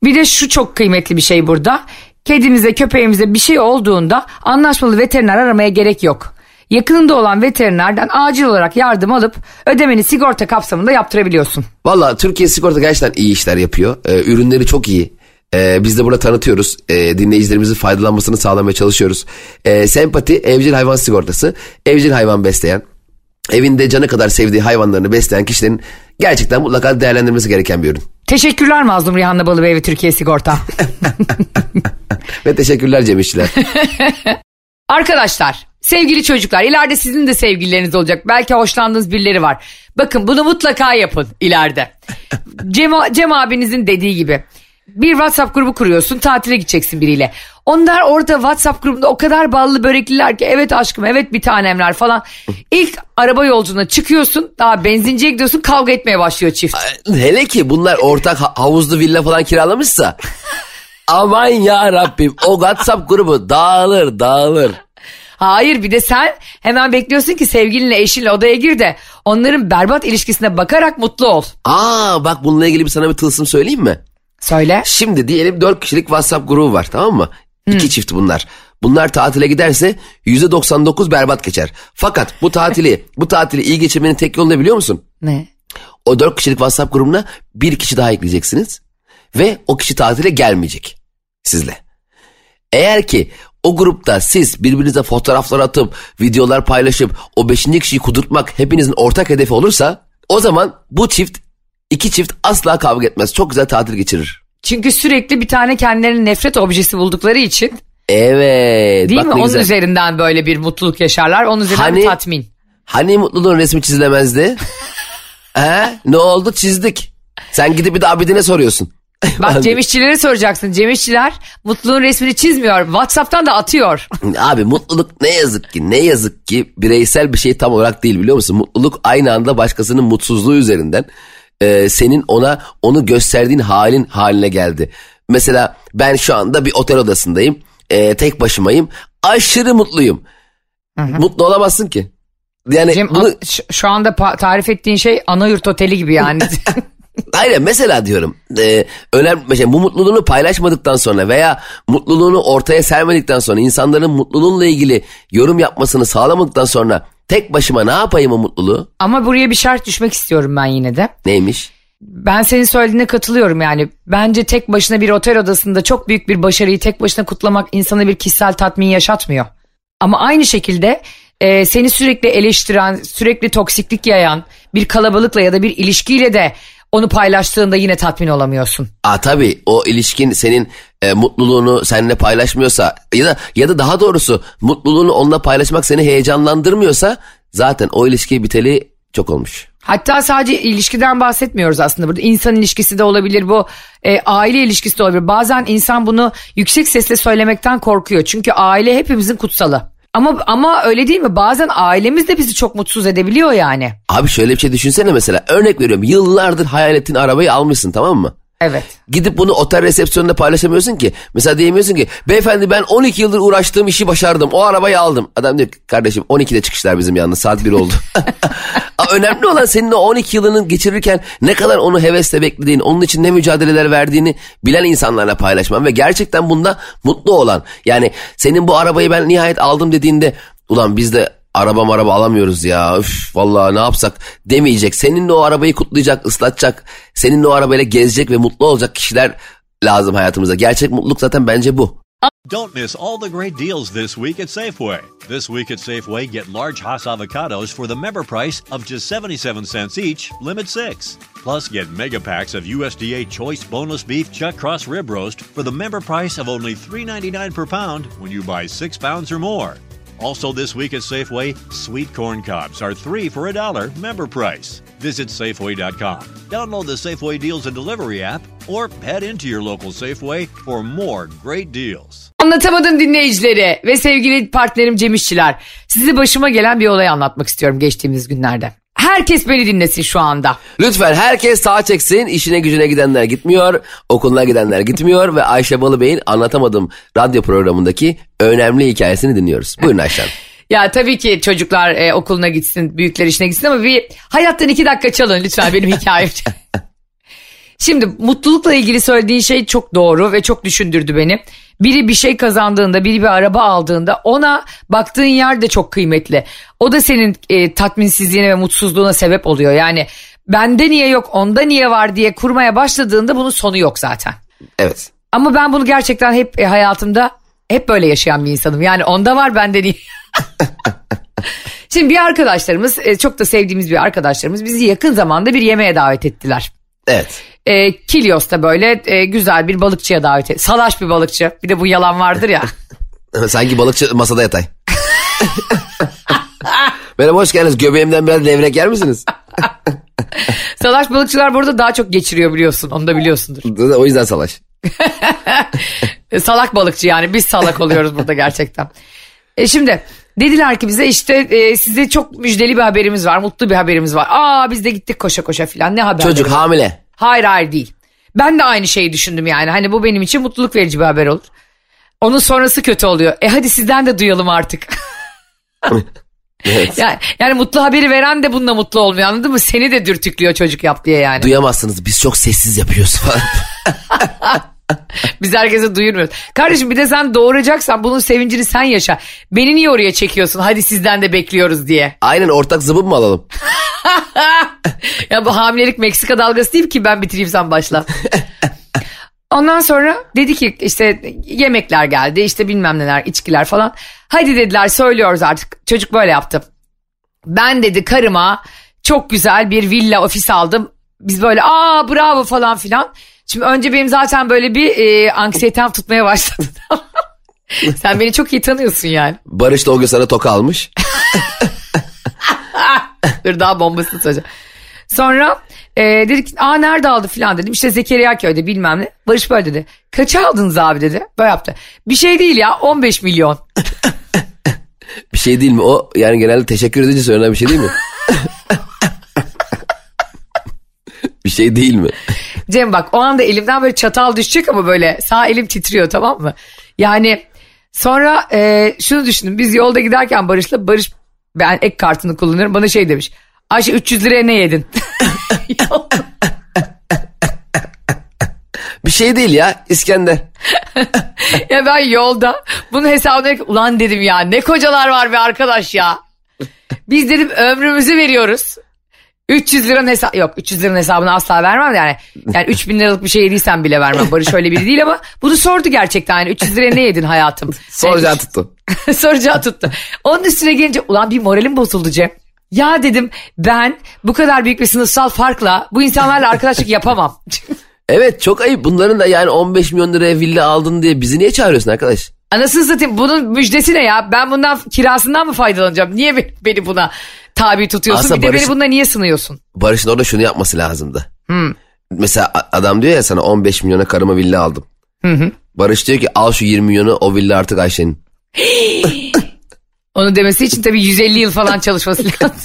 Speaker 2: Bir de şu çok kıymetli bir şey burada. Kedimize köpeğimize bir şey olduğunda anlaşmalı veteriner aramaya gerek yok. Yakınında olan veterinerden acil olarak yardım alıp ödemeni sigorta kapsamında yaptırabiliyorsun.
Speaker 5: Valla Türkiye Sigorta gerçekten iyi işler yapıyor. Ee, ürünleri çok iyi. Ee, biz de burada tanıtıyoruz. Ee, dinleyicilerimizin faydalanmasını sağlamaya çalışıyoruz. Ee, sempati evcil hayvan sigortası. Evcil hayvan besleyen, evinde canı kadar sevdiği hayvanlarını besleyen kişilerin gerçekten mutlaka değerlendirmesi gereken bir ürün.
Speaker 2: Teşekkürler Mazlum Rihanna Balıbey ve Türkiye Sigorta.
Speaker 5: Ve teşekkürler Cem İşçiler.
Speaker 2: Arkadaşlar sevgili çocuklar ileride sizin de sevgilileriniz olacak. Belki hoşlandığınız birileri var. Bakın bunu mutlaka yapın ileride. Cem, Cem abinizin dediği gibi. Bir WhatsApp grubu kuruyorsun tatile gideceksin biriyle. Onlar orada WhatsApp grubunda o kadar ballı börekliler ki evet aşkım evet bir tanemler falan. İlk araba yolculuğuna çıkıyorsun daha benzinciye gidiyorsun kavga etmeye başlıyor çift.
Speaker 5: Hele ki bunlar ortak ha- havuzlu villa falan kiralamışsa. Aman ya Rabbim o WhatsApp grubu dağılır dağılır.
Speaker 2: Hayır bir de sen hemen bekliyorsun ki sevgilinle eşinle odaya gir de onların berbat ilişkisine bakarak mutlu ol.
Speaker 5: Aa bak bununla ilgili bir sana bir tılsım söyleyeyim mi?
Speaker 2: Söyle.
Speaker 5: Şimdi diyelim 4 kişilik WhatsApp grubu var tamam mı? İki çift bunlar. Bunlar tatile giderse %99 berbat geçer. Fakat bu tatili bu tatili iyi geçirmenin tek yolu ne biliyor musun?
Speaker 2: Ne?
Speaker 5: O 4 kişilik WhatsApp grubuna bir kişi daha ekleyeceksiniz. Ve o kişi tatile gelmeyecek sizle. Eğer ki o grupta siz birbirinize fotoğraflar atıp videolar paylaşıp o beşinci kişiyi kudurtmak hepinizin ortak hedefi olursa o zaman bu çift iki çift asla kavga etmez. Çok güzel tatil geçirir.
Speaker 2: Çünkü sürekli bir tane kendilerinin nefret objesi buldukları için
Speaker 5: Evet.
Speaker 2: değil mi? Onun
Speaker 5: güzel.
Speaker 2: üzerinden böyle bir mutluluk yaşarlar. Onun üzerinden
Speaker 5: Hani-
Speaker 2: bir tatmin.
Speaker 5: Hani mutluluğun resmi çizilemezdi? He? Ne oldu çizdik. Sen gidip bir de abidine soruyorsun.
Speaker 2: Bak Cem İşçilere soracaksın. Cem İşçiler mutluluğun resmini çizmiyor. Whatsapp'tan da atıyor.
Speaker 5: Abi mutluluk ne yazık ki ne yazık ki bireysel bir şey tam olarak değil biliyor musun? Mutluluk aynı anda başkasının mutsuzluğu üzerinden e, senin ona onu gösterdiğin halin haline geldi. Mesela ben şu anda bir otel odasındayım. E, tek başımayım. Aşırı mutluyum. Mutlu olamazsın ki. Yani
Speaker 2: Cem
Speaker 5: bunu,
Speaker 2: şu- anda tarif ettiğin şey ana yurt oteli gibi yani.
Speaker 5: Hayır mesela diyorum e, önemli mesela bu mutluluğunu paylaşmadıktan sonra veya mutluluğunu ortaya sermedikten sonra insanların mutluluğunla ilgili yorum yapmasını sağlamadıktan sonra tek başıma ne yapayım o mutluluğu?
Speaker 2: Ama buraya bir şart düşmek istiyorum ben yine de.
Speaker 5: Neymiş?
Speaker 2: Ben senin söylediğine katılıyorum yani. Bence tek başına bir otel odasında çok büyük bir başarıyı tek başına kutlamak insana bir kişisel tatmin yaşatmıyor. Ama aynı şekilde e, seni sürekli eleştiren, sürekli toksiklik yayan bir kalabalıkla ya da bir ilişkiyle de onu paylaştığında yine tatmin olamıyorsun.
Speaker 5: Aa tabii o ilişkin senin e, mutluluğunu seninle paylaşmıyorsa ya da ya da daha doğrusu mutluluğunu onunla paylaşmak seni heyecanlandırmıyorsa zaten o ilişki biteli çok olmuş.
Speaker 2: Hatta sadece ilişkiden bahsetmiyoruz aslında burada. İnsan ilişkisi de olabilir bu. e, aile ilişkisi de olabilir. Bazen insan bunu yüksek sesle söylemekten korkuyor. Çünkü aile hepimizin kutsalı. Ama ama öyle değil mi? Bazen ailemiz de bizi çok mutsuz edebiliyor yani.
Speaker 5: Abi şöyle bir şey düşünsene mesela örnek veriyorum yıllardır hayal ettiğin arabayı almışsın tamam mı?
Speaker 2: Evet.
Speaker 5: Gidip bunu otel resepsiyonunda paylaşamıyorsun ki. Mesela diyemiyorsun ki beyefendi ben 12 yıldır uğraştığım işi başardım. O arabayı aldım. Adam diyor ki kardeşim 12'de çıkışlar bizim yalnız saat 1 oldu. Önemli olan senin o 12 yılını geçirirken ne kadar onu hevesle beklediğini, onun için ne mücadeleler verdiğini bilen insanlarla paylaşman ve gerçekten bunda mutlu olan. Yani senin bu arabayı ben nihayet aldım dediğinde ulan biz de araba araba alamıyoruz ya üf vallahi ne yapsak demeyecek. Seninle o arabayı kutlayacak, ıslatacak, seninle o arabayla gezecek ve mutlu olacak kişiler lazım hayatımıza. Gerçek mutluluk zaten bence bu.
Speaker 1: Don't miss all the great deals this week at Safeway. This week at Safeway, get large Hass avocados for the member price of just 77 cents each, limit six. Plus, get mega packs of USDA Choice Boneless Beef Chuck Cross Rib Roast for the member price of only $3.99 per pound when you buy six pounds or more. Also, this week at Safeway, sweet corn cobs are three for a dollar member price. Visit Safeway.com, download the Safeway Deals and Delivery app, or head into your local Safeway for more great deals.
Speaker 2: Anlatamadım dinleyicileri ve sevgili partnerim Cem İşçiler. Size başıma gelen bir olay anlatmak istiyorum geçtiğimiz günlerde. Herkes beni dinlesin şu anda.
Speaker 5: Lütfen herkes sağa çeksin. İşine gücüne gidenler gitmiyor. Okuluna gidenler gitmiyor. Ve Ayşe Balıbey'in Anlatamadım radyo programındaki önemli hikayesini dinliyoruz. Buyurun Ayşe Hanım.
Speaker 2: Ya tabii ki çocuklar e, okuluna gitsin, büyükler işine gitsin ama bir hayattan iki dakika çalın lütfen benim hikayem. Şimdi mutlulukla ilgili söylediğin şey çok doğru ve çok düşündürdü beni. Biri bir şey kazandığında, biri bir araba aldığında ona baktığın yer de çok kıymetli. O da senin e, tatminsizliğine ve mutsuzluğuna sebep oluyor. Yani bende niye yok, onda niye var diye kurmaya başladığında bunun sonu yok zaten.
Speaker 5: Evet.
Speaker 2: Ama ben bunu gerçekten hep e, hayatımda hep böyle yaşayan bir insanım. Yani onda var bende niye? Şimdi bir arkadaşlarımız, e, çok da sevdiğimiz bir arkadaşlarımız bizi yakın zamanda bir yemeğe davet ettiler.
Speaker 5: Evet.
Speaker 2: E, Kilios'ta böyle e, güzel bir balıkçıya davet et. Salaş bir balıkçı. Bir de bu yalan vardır ya.
Speaker 5: Sanki balıkçı masada yatay. Merhaba hoş geldiniz. Göbeğimden biraz levrek yer misiniz?
Speaker 2: Salaş balıkçılar burada daha çok geçiriyor biliyorsun. Onu da biliyorsundur.
Speaker 5: o yüzden salaş.
Speaker 2: E, salak balıkçı yani biz salak oluyoruz burada gerçekten. E şimdi dediler ki bize işte e, size çok müjdeli bir haberimiz var. Mutlu bir haberimiz var. Aa biz de gittik koşa koşa filan ne haber?
Speaker 5: Çocuk hamile.
Speaker 2: Hayır hayır değil. Ben de aynı şeyi düşündüm yani. Hani bu benim için mutluluk verici bir haber olur. Onun sonrası kötü oluyor. E hadi sizden de duyalım artık.
Speaker 5: Evet.
Speaker 2: yani, yani mutlu haberi veren de bununla mutlu olmuyor anladın mı? Seni de dürtüklüyor çocuk yap diye yani.
Speaker 5: Duyamazsınız biz çok sessiz yapıyoruz falan.
Speaker 2: Biz herkese duyurmuyoruz. Kardeşim bir de sen doğuracaksan bunun sevincini sen yaşa. Beni niye oraya çekiyorsun? Hadi sizden de bekliyoruz diye.
Speaker 5: Aynen ortak zıbın mı alalım?
Speaker 2: Ya bu hamilelik Meksika dalgası değil ki ben bitireyim sen başla. Ondan sonra dedi ki işte yemekler geldi işte bilmem neler içkiler falan. Hadi dediler söylüyoruz artık çocuk böyle yaptı. Ben dedi karıma çok güzel bir villa ofis aldım. Biz böyle aa bravo falan filan. Şimdi önce benim zaten böyle bir e, anksiyetem tutmaya başladı. Sen beni çok iyi tanıyorsun yani.
Speaker 5: Barış da o gün sana toka almış.
Speaker 2: Dur daha bombasını söyleyeceğim. Sonra e, dedik aa nerede aldı filan dedim. İşte Zekeriya köyde bilmem ne. Barış böyle dedi. Kaça aldınız abi dedi. Böyle yaptı. Bir şey değil ya 15 milyon.
Speaker 5: Bir şey değil mi? O yani genelde teşekkür edince söylenen bir şey değil mi? bir şey değil mi?
Speaker 2: Cem bak o anda elimden böyle çatal düşecek ama böyle sağ elim titriyor tamam mı? Yani sonra e, şunu düşündüm. Biz yolda giderken Barış'la Barış ben ek kartını kullanıyorum. Bana şey demiş. Ayşe 300 liraya ne yedin?
Speaker 5: Bir şey değil ya İskender.
Speaker 2: ya ben yolda bunun hesabını ulan dedim ya ne kocalar var be arkadaş ya. Biz dedim ömrümüzü veriyoruz. 300 liranın hesabı yok 300 liranın hesabını asla vermem yani. Yani 3000 liralık bir şey yediysen bile vermem. Barış öyle biri değil ama bunu sordu gerçekten. Yani 300 liraya ne yedin hayatım?
Speaker 5: Soracağı
Speaker 2: Yani
Speaker 5: tuttu.
Speaker 2: Soracağı tuttu. Onun üstüne gelince ulan bir moralim bozuldu Cem. Ya dedim ben bu kadar büyük bir sınıfsal farkla bu insanlarla arkadaşlık yapamam.
Speaker 5: Evet çok ayıp. Bunların da yani 15 milyon liraya villa aldın diye bizi niye çağırıyorsun arkadaş?
Speaker 2: Anasını satayım bunun müjdesi ne ya? Ben bundan kirasından mı faydalanacağım? Niye be- beni buna tabi tutuyorsun?
Speaker 5: Aslında
Speaker 2: bir de
Speaker 5: Barış-
Speaker 2: beni bununla niye sınıyorsun?
Speaker 5: Barış'ın orada şunu yapması lazımdı. Mesela a- adam diyor ya sana 15 milyona karıma villa aldım. Barış diyor ki al şu 20 milyonu o villa artık Ayşe'nin.
Speaker 2: Onu demesi için tabii 150 yıl falan çalışması lazım.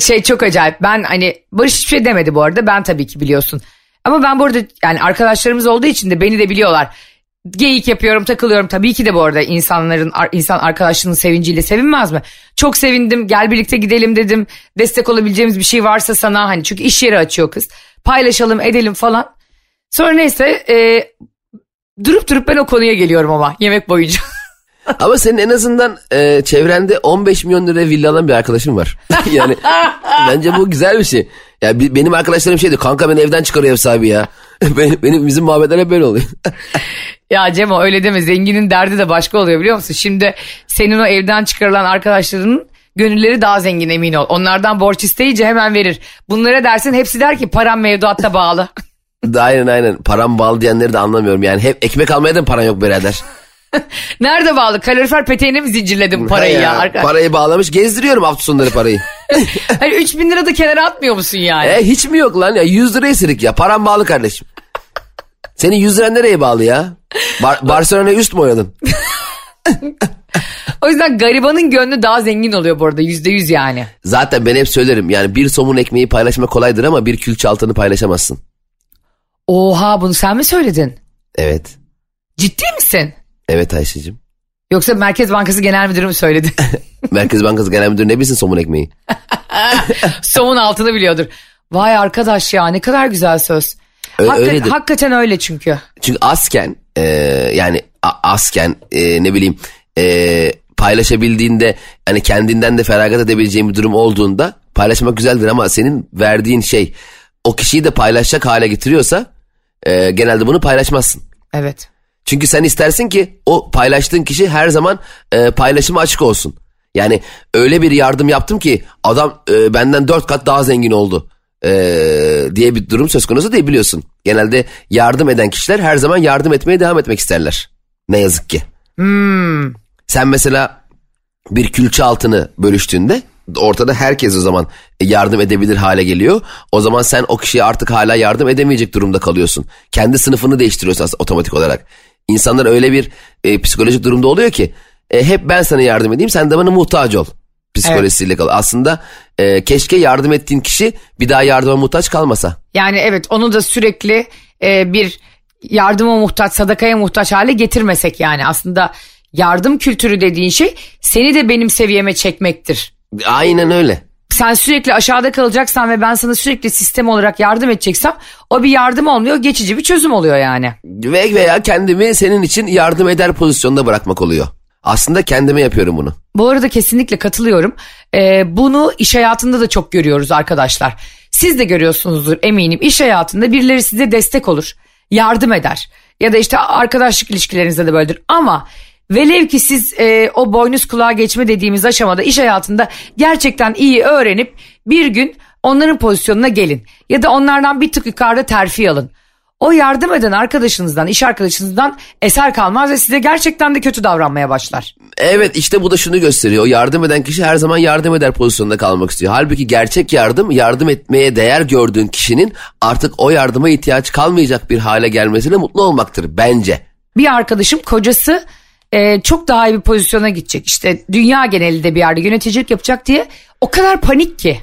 Speaker 2: şey çok acayip. Ben hani Barış hiçbir şey demedi bu arada. Ben tabii ki biliyorsun. Ama ben bu arada yani arkadaşlarımız olduğu için de beni de biliyorlar. Geyik yapıyorum, takılıyorum. Tabii ki de bu arada insanların ar- insan arkadaşlığının sevinciyle sevinmez mi? Çok sevindim. Gel birlikte gidelim dedim. Destek olabileceğimiz bir şey varsa sana hani çünkü iş yeri açıyor kız. Paylaşalım, edelim falan. Sonra neyse e, durup durup ben o konuya geliyorum ama yemek boyunca.
Speaker 5: Ama senin en azından e, çevrende 15 milyon liraya villa alan bir arkadaşın var. yani bence bu güzel bir şey. Ya bi- benim arkadaşlarım şey diyor kanka beni evden çıkarıyor ev sahibi ya. benim, benim bizim muhabbetler hep böyle oluyor.
Speaker 2: Ya Cemo öyle deme zenginin derdi de başka oluyor biliyor musun? Şimdi senin o evden çıkarılan arkadaşlarının gönülleri daha zengin emin ol. Onlardan borç isteyince hemen verir. Bunlara dersin hepsi der ki param mevduatta bağlı.
Speaker 5: aynen aynen param bağlı diyenleri de anlamıyorum. Yani hep ekmek almaya da paran yok birader?
Speaker 2: Nerede bağlı? Kalorifer peteğine mi zincirledin parayı ya? Arka-
Speaker 5: Parayı bağlamış gezdiriyorum hafta sonları parayı.
Speaker 2: Hani 3 bin lira da kenara atmıyor musun yani?
Speaker 5: e, hiç mi yok lan ya 100 lira esirik ya param bağlı kardeşim. Senin 100 liran nereye bağlı ya? Bar- Barcelona'ya üst mü oynadın?
Speaker 2: O yüzden garibanın gönlü daha zengin oluyor bu arada. Yüzde yüz yani.
Speaker 5: Zaten ben hep söylerim yani bir somun ekmeği paylaşmak kolaydır ama bir külçe altını paylaşamazsın.
Speaker 2: Oha bunu sen mi söyledin?
Speaker 5: Evet.
Speaker 2: Ciddi misin?
Speaker 5: Evet Ayşe'cim.
Speaker 2: Yoksa Merkez Bankası Genel Müdürü mü söyledi?
Speaker 5: Merkez Bankası Genel Müdürü ne bilsin somun ekmeği?
Speaker 2: Somun altını biliyordur. Vay arkadaş ya ne kadar güzel söz.
Speaker 5: Ö-
Speaker 2: Hakika-
Speaker 5: öyledir.
Speaker 2: hakikaten öyle çünkü.
Speaker 5: Çünkü asken e, yani a- asken e, ne bileyim e, paylaşabildiğinde hani kendinden de feragat edebileceğin bir durum olduğunda paylaşmak güzeldir ama senin verdiğin şey o kişiyi de paylaşacak hale getiriyorsa e, genelde bunu paylaşmazsın.
Speaker 2: Evet.
Speaker 5: Çünkü sen istersin ki o paylaştığın kişi her zaman e, paylaşıma açık olsun. Yani öyle bir yardım yaptım ki adam e, benden dört kat daha zengin oldu e, diye bir durum söz konusu değil biliyorsun. Genelde yardım eden kişiler her zaman yardım etmeye devam etmek isterler. Ne yazık ki. Sen mesela bir külçe altını bölüştüğünde ortada herkes o zaman yardım edebilir hale geliyor. O zaman sen o kişiye artık hala yardım edemeyecek durumda kalıyorsun. Kendi sınıfını değiştiriyorsun aslında otomatik olarak. İnsanlar öyle bir e, psikolojik durumda oluyor ki e, hep ben sana yardım edeyim sen de bana muhtaç ol psikolojisiyle kalıyor. Aslında e, keşke yardım ettiğin kişi bir daha yardıma muhtaç kalmasa.
Speaker 2: Yani evet onu da sürekli e, bir yardıma muhtaç, sadakaya muhtaç hale getirmesek yani. Aslında yardım kültürü dediğin şey seni de benim seviyeme çekmektir.
Speaker 5: Aynen öyle.
Speaker 2: Sen sürekli aşağıda kalacaksan ve ben sana sürekli sistem olarak yardım edeceksem o bir yardım olmuyor geçici bir çözüm oluyor yani.
Speaker 5: Ve veya kendimi senin için yardım eder pozisyonda bırakmak oluyor. Aslında kendime yapıyorum bunu.
Speaker 2: Bu arada kesinlikle katılıyorum. Ee, bunu iş hayatında da çok görüyoruz arkadaşlar. Siz de görüyorsunuzdur eminim. İş hayatında birileri size destek olur, yardım eder. Ya da işte arkadaşlık ilişkilerinizde de böyledir. Ama velev ki siz e, o boynuz kulağa geçme dediğimiz aşamada iş hayatında gerçekten iyi öğrenip bir gün onların pozisyonuna gelin. Ya da onlardan bir tık yukarıda terfi alın. O yardım eden arkadaşınızdan, iş arkadaşınızdan eser kalmaz ve size gerçekten de kötü davranmaya başlar.
Speaker 5: Evet işte bu da şunu gösteriyor. Yardım eden kişi her zaman yardım eder pozisyonda kalmak istiyor. Halbuki gerçek yardım yardım etmeye değer gördüğün kişinin artık o yardıma ihtiyaç kalmayacak bir hale gelmesine mutlu olmaktır bence.
Speaker 2: bir arkadaşım kocası e, çok daha iyi bir pozisyona gidecek. İşte dünya genelinde bir yerde yöneticilik yapacak diye o kadar panik ki.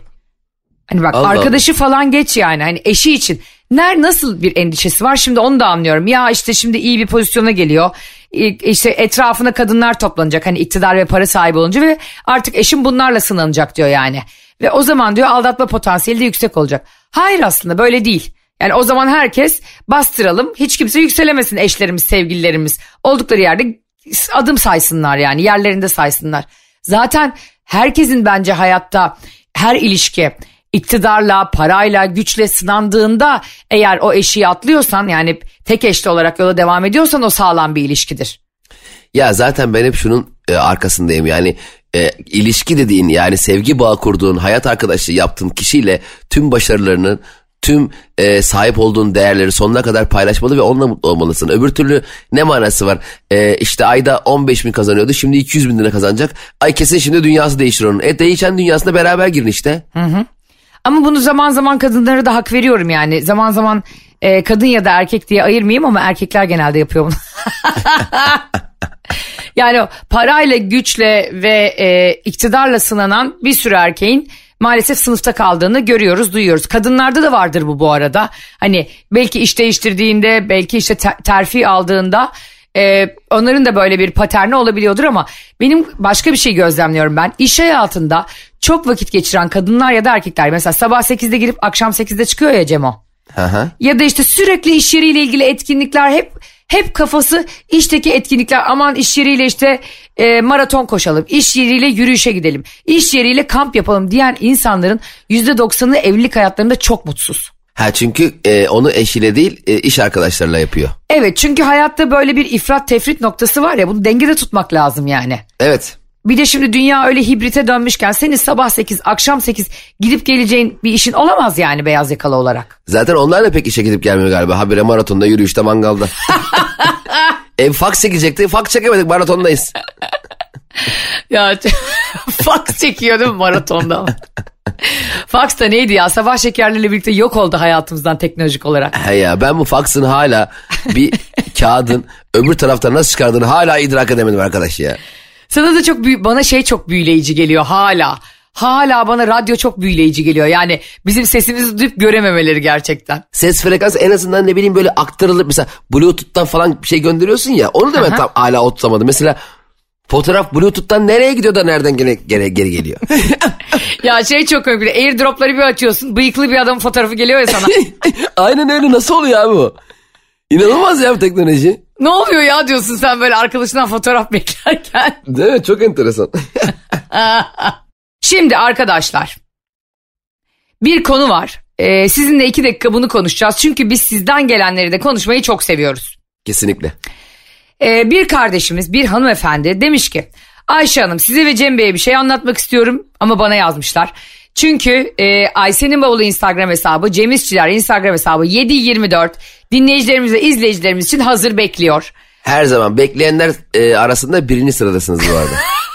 Speaker 2: Hani bak
Speaker 5: Allah
Speaker 2: arkadaşı falan geç yani hani eşi için. Ner nasıl bir endişesi var şimdi onu da anlıyorum. Ya işte şimdi iyi bir pozisyona geliyor. İ- İşte etrafına kadınlar toplanacak hani iktidar ve para sahibi olunca ve artık eşim bunlarla sınanacak diyor yani. Ve o zaman diyor aldatma potansiyeli de yüksek olacak. Hayır aslında böyle değil. Yani o zaman herkes bastıralım hiç kimse yükselemesin eşlerimiz sevgililerimiz. Oldukları yerde adım saysınlar yani yerlerinde saysınlar. Zaten herkesin bence hayatta her ilişki iktidarla, parayla, güçle sınandığında eğer o eşiği atlıyorsan yani tek eşli olarak yola devam ediyorsan o sağlam bir ilişkidir.
Speaker 5: Ya zaten ben hep şunun e, arkasındayım yani e, ilişki dediğin yani sevgi bağı kurduğun hayat arkadaşlığı yaptığın kişiyle tüm başarılarının tüm e, sahip olduğun değerleri sonuna kadar paylaşmalı ve onunla mutlu olmalısın. Öbür türlü ne manası var? E, işte ayda 15 bin kazanıyordu şimdi 200 bin lira kazanacak. Ay kesin şimdi dünyası değişir onun. E değişen dünyasına beraber girin işte.
Speaker 2: Ama bunu zaman zaman kadınlara da hak veriyorum yani. Zaman zaman e, kadın ya da erkek diye ayırmayayım ama erkekler genelde yapıyor bunu. yani parayla, güçle ve e, iktidarla sınanan bir sürü erkeğin maalesef sınıfta kaldığını görüyoruz, duyuyoruz. Kadınlarda da vardır bu bu arada. Hani belki iş değiştirdiğinde, belki işte te- terfi aldığında e, onların da böyle bir paterni olabiliyordur ama benim başka bir şey gözlemliyorum ben. İş hayatında çok vakit geçiren kadınlar ya da erkekler mesela sabah 8'de girip akşam 8'de çıkıyor ya Cemo.
Speaker 5: Hı.
Speaker 2: Ya da işte sürekli iş yeriyle ilgili etkinlikler hep hep kafası işteki etkinlikler aman iş yeriyle işte e, maraton koşalım, iş yeriyle yürüyüşe gidelim, iş yeriyle kamp yapalım diyen insanların %90'ı evlilik hayatlarında çok mutsuz.
Speaker 5: Ha çünkü e, onu eşiyle değil e, iş arkadaşlarıyla yapıyor.
Speaker 2: Evet çünkü hayatta böyle bir ifrat tefrit noktası var ya bunu dengede tutmak lazım yani.
Speaker 5: Evet.
Speaker 2: Bir de şimdi dünya öyle hibrite dönmüşken senin sabah 8 akşam 8 gidip geleceğin bir işin olamaz yani beyaz yakalı olarak.
Speaker 5: Zaten onlar da pek işe gidip gelmiyor galiba. Habire maratonda, yürüyüşte, mangalda. Ev fax çekecekti. Fax çekemedik maratondayız.
Speaker 2: Ya fax çekiyordum maratonda. fax da neydi ya? Sabah şekerleriyle birlikte yok oldu hayatımızdan teknolojik olarak.
Speaker 5: He ya ben bu faxın hala bir kağıdın öbür taraftan nasıl çıkardığını hala idrak edemedim arkadaş ya.
Speaker 2: Sana da çok büyü- bana şey çok büyüleyici geliyor hala. Hala bana radyo çok büyüleyici geliyor. Yani bizim sesimizi duyup görememeleri gerçekten.
Speaker 5: Ses frekansı en azından ne bileyim böyle aktarılıp mesela bluetooth'tan falan bir şey gönderiyorsun ya onu da ben
Speaker 2: Aha.
Speaker 5: tam hala oturtamadım. Mesela fotoğraf bluetooth'tan nereye gidiyor da nereden gene, geri, geri geliyor.
Speaker 2: Ya şey çok komik. Airdrop'ları bir açıyorsun. Bıyıklı bir adamın fotoğrafı geliyor ya sana.
Speaker 5: Aynen öyle nasıl oluyor abi bu? İnanılmaz ya bu teknoloji.
Speaker 2: Ne oluyor ya diyorsun sen böyle arkadaşından fotoğraf beklerken.
Speaker 5: Değil mi? Çok enteresan.
Speaker 2: Şimdi arkadaşlar bir konu var. Ee, sizinle iki dakika bunu konuşacağız. Çünkü biz sizden gelenleri de konuşmayı çok seviyoruz.
Speaker 5: Kesinlikle.
Speaker 2: Ee, bir kardeşimiz bir hanımefendi demiş ki Ayşe Hanım size ve Cem Bey'e bir şey anlatmak istiyorum ama bana yazmışlar. Çünkü e, Ayşe'nin bavulu Instagram hesabı, Cem İşçiler Instagram hesabı 724 dinleyicilerimiz ve izleyicilerimiz için hazır bekliyor.
Speaker 5: Her zaman bekleyenler e, arasında birinci sıradasınız bu arada.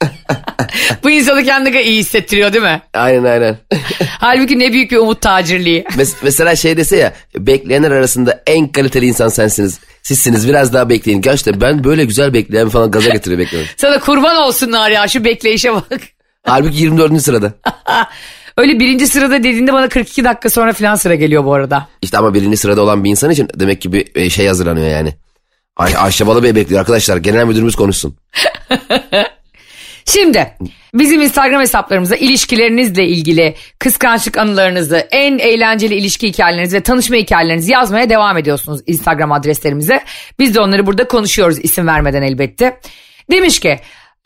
Speaker 2: Bu insanı kendine iyi hissettiriyor değil mi?
Speaker 5: aynen aynen.
Speaker 2: Halbuki ne büyük bir umut tacirliği.
Speaker 5: Mes- mesela şey dese ya bekleyenler arasında en kaliteli insan sensiniz. Sizsiniz biraz daha bekleyin. Gerçekten ben böyle güzel bekleyen falan gaza getiriyor beklemek.
Speaker 2: Sana kurban olsunlar ya şu bekleyişe bak.
Speaker 5: Halbuki 24. sırada.
Speaker 2: Öyle birinci sırada dediğinde bana 42 dakika sonra filan sıra geliyor bu arada.
Speaker 5: İşte ama birinci sırada olan bir insan için demek ki bir e, şey hazırlanıyor yani. Ay Ayşe Balıbey bekliyor arkadaşlar. Genel müdürümüz konuşsun.
Speaker 2: Şimdi bizim Instagram hesaplarımıza ilişkilerinizle ilgili kıskançlık anılarınızı, en eğlenceli ilişki hikayelerinizi ve tanışma hikayelerinizi yazmaya devam ediyorsunuz Instagram adreslerimize. Biz de onları burada konuşuyoruz isim vermeden elbette. Demiş ki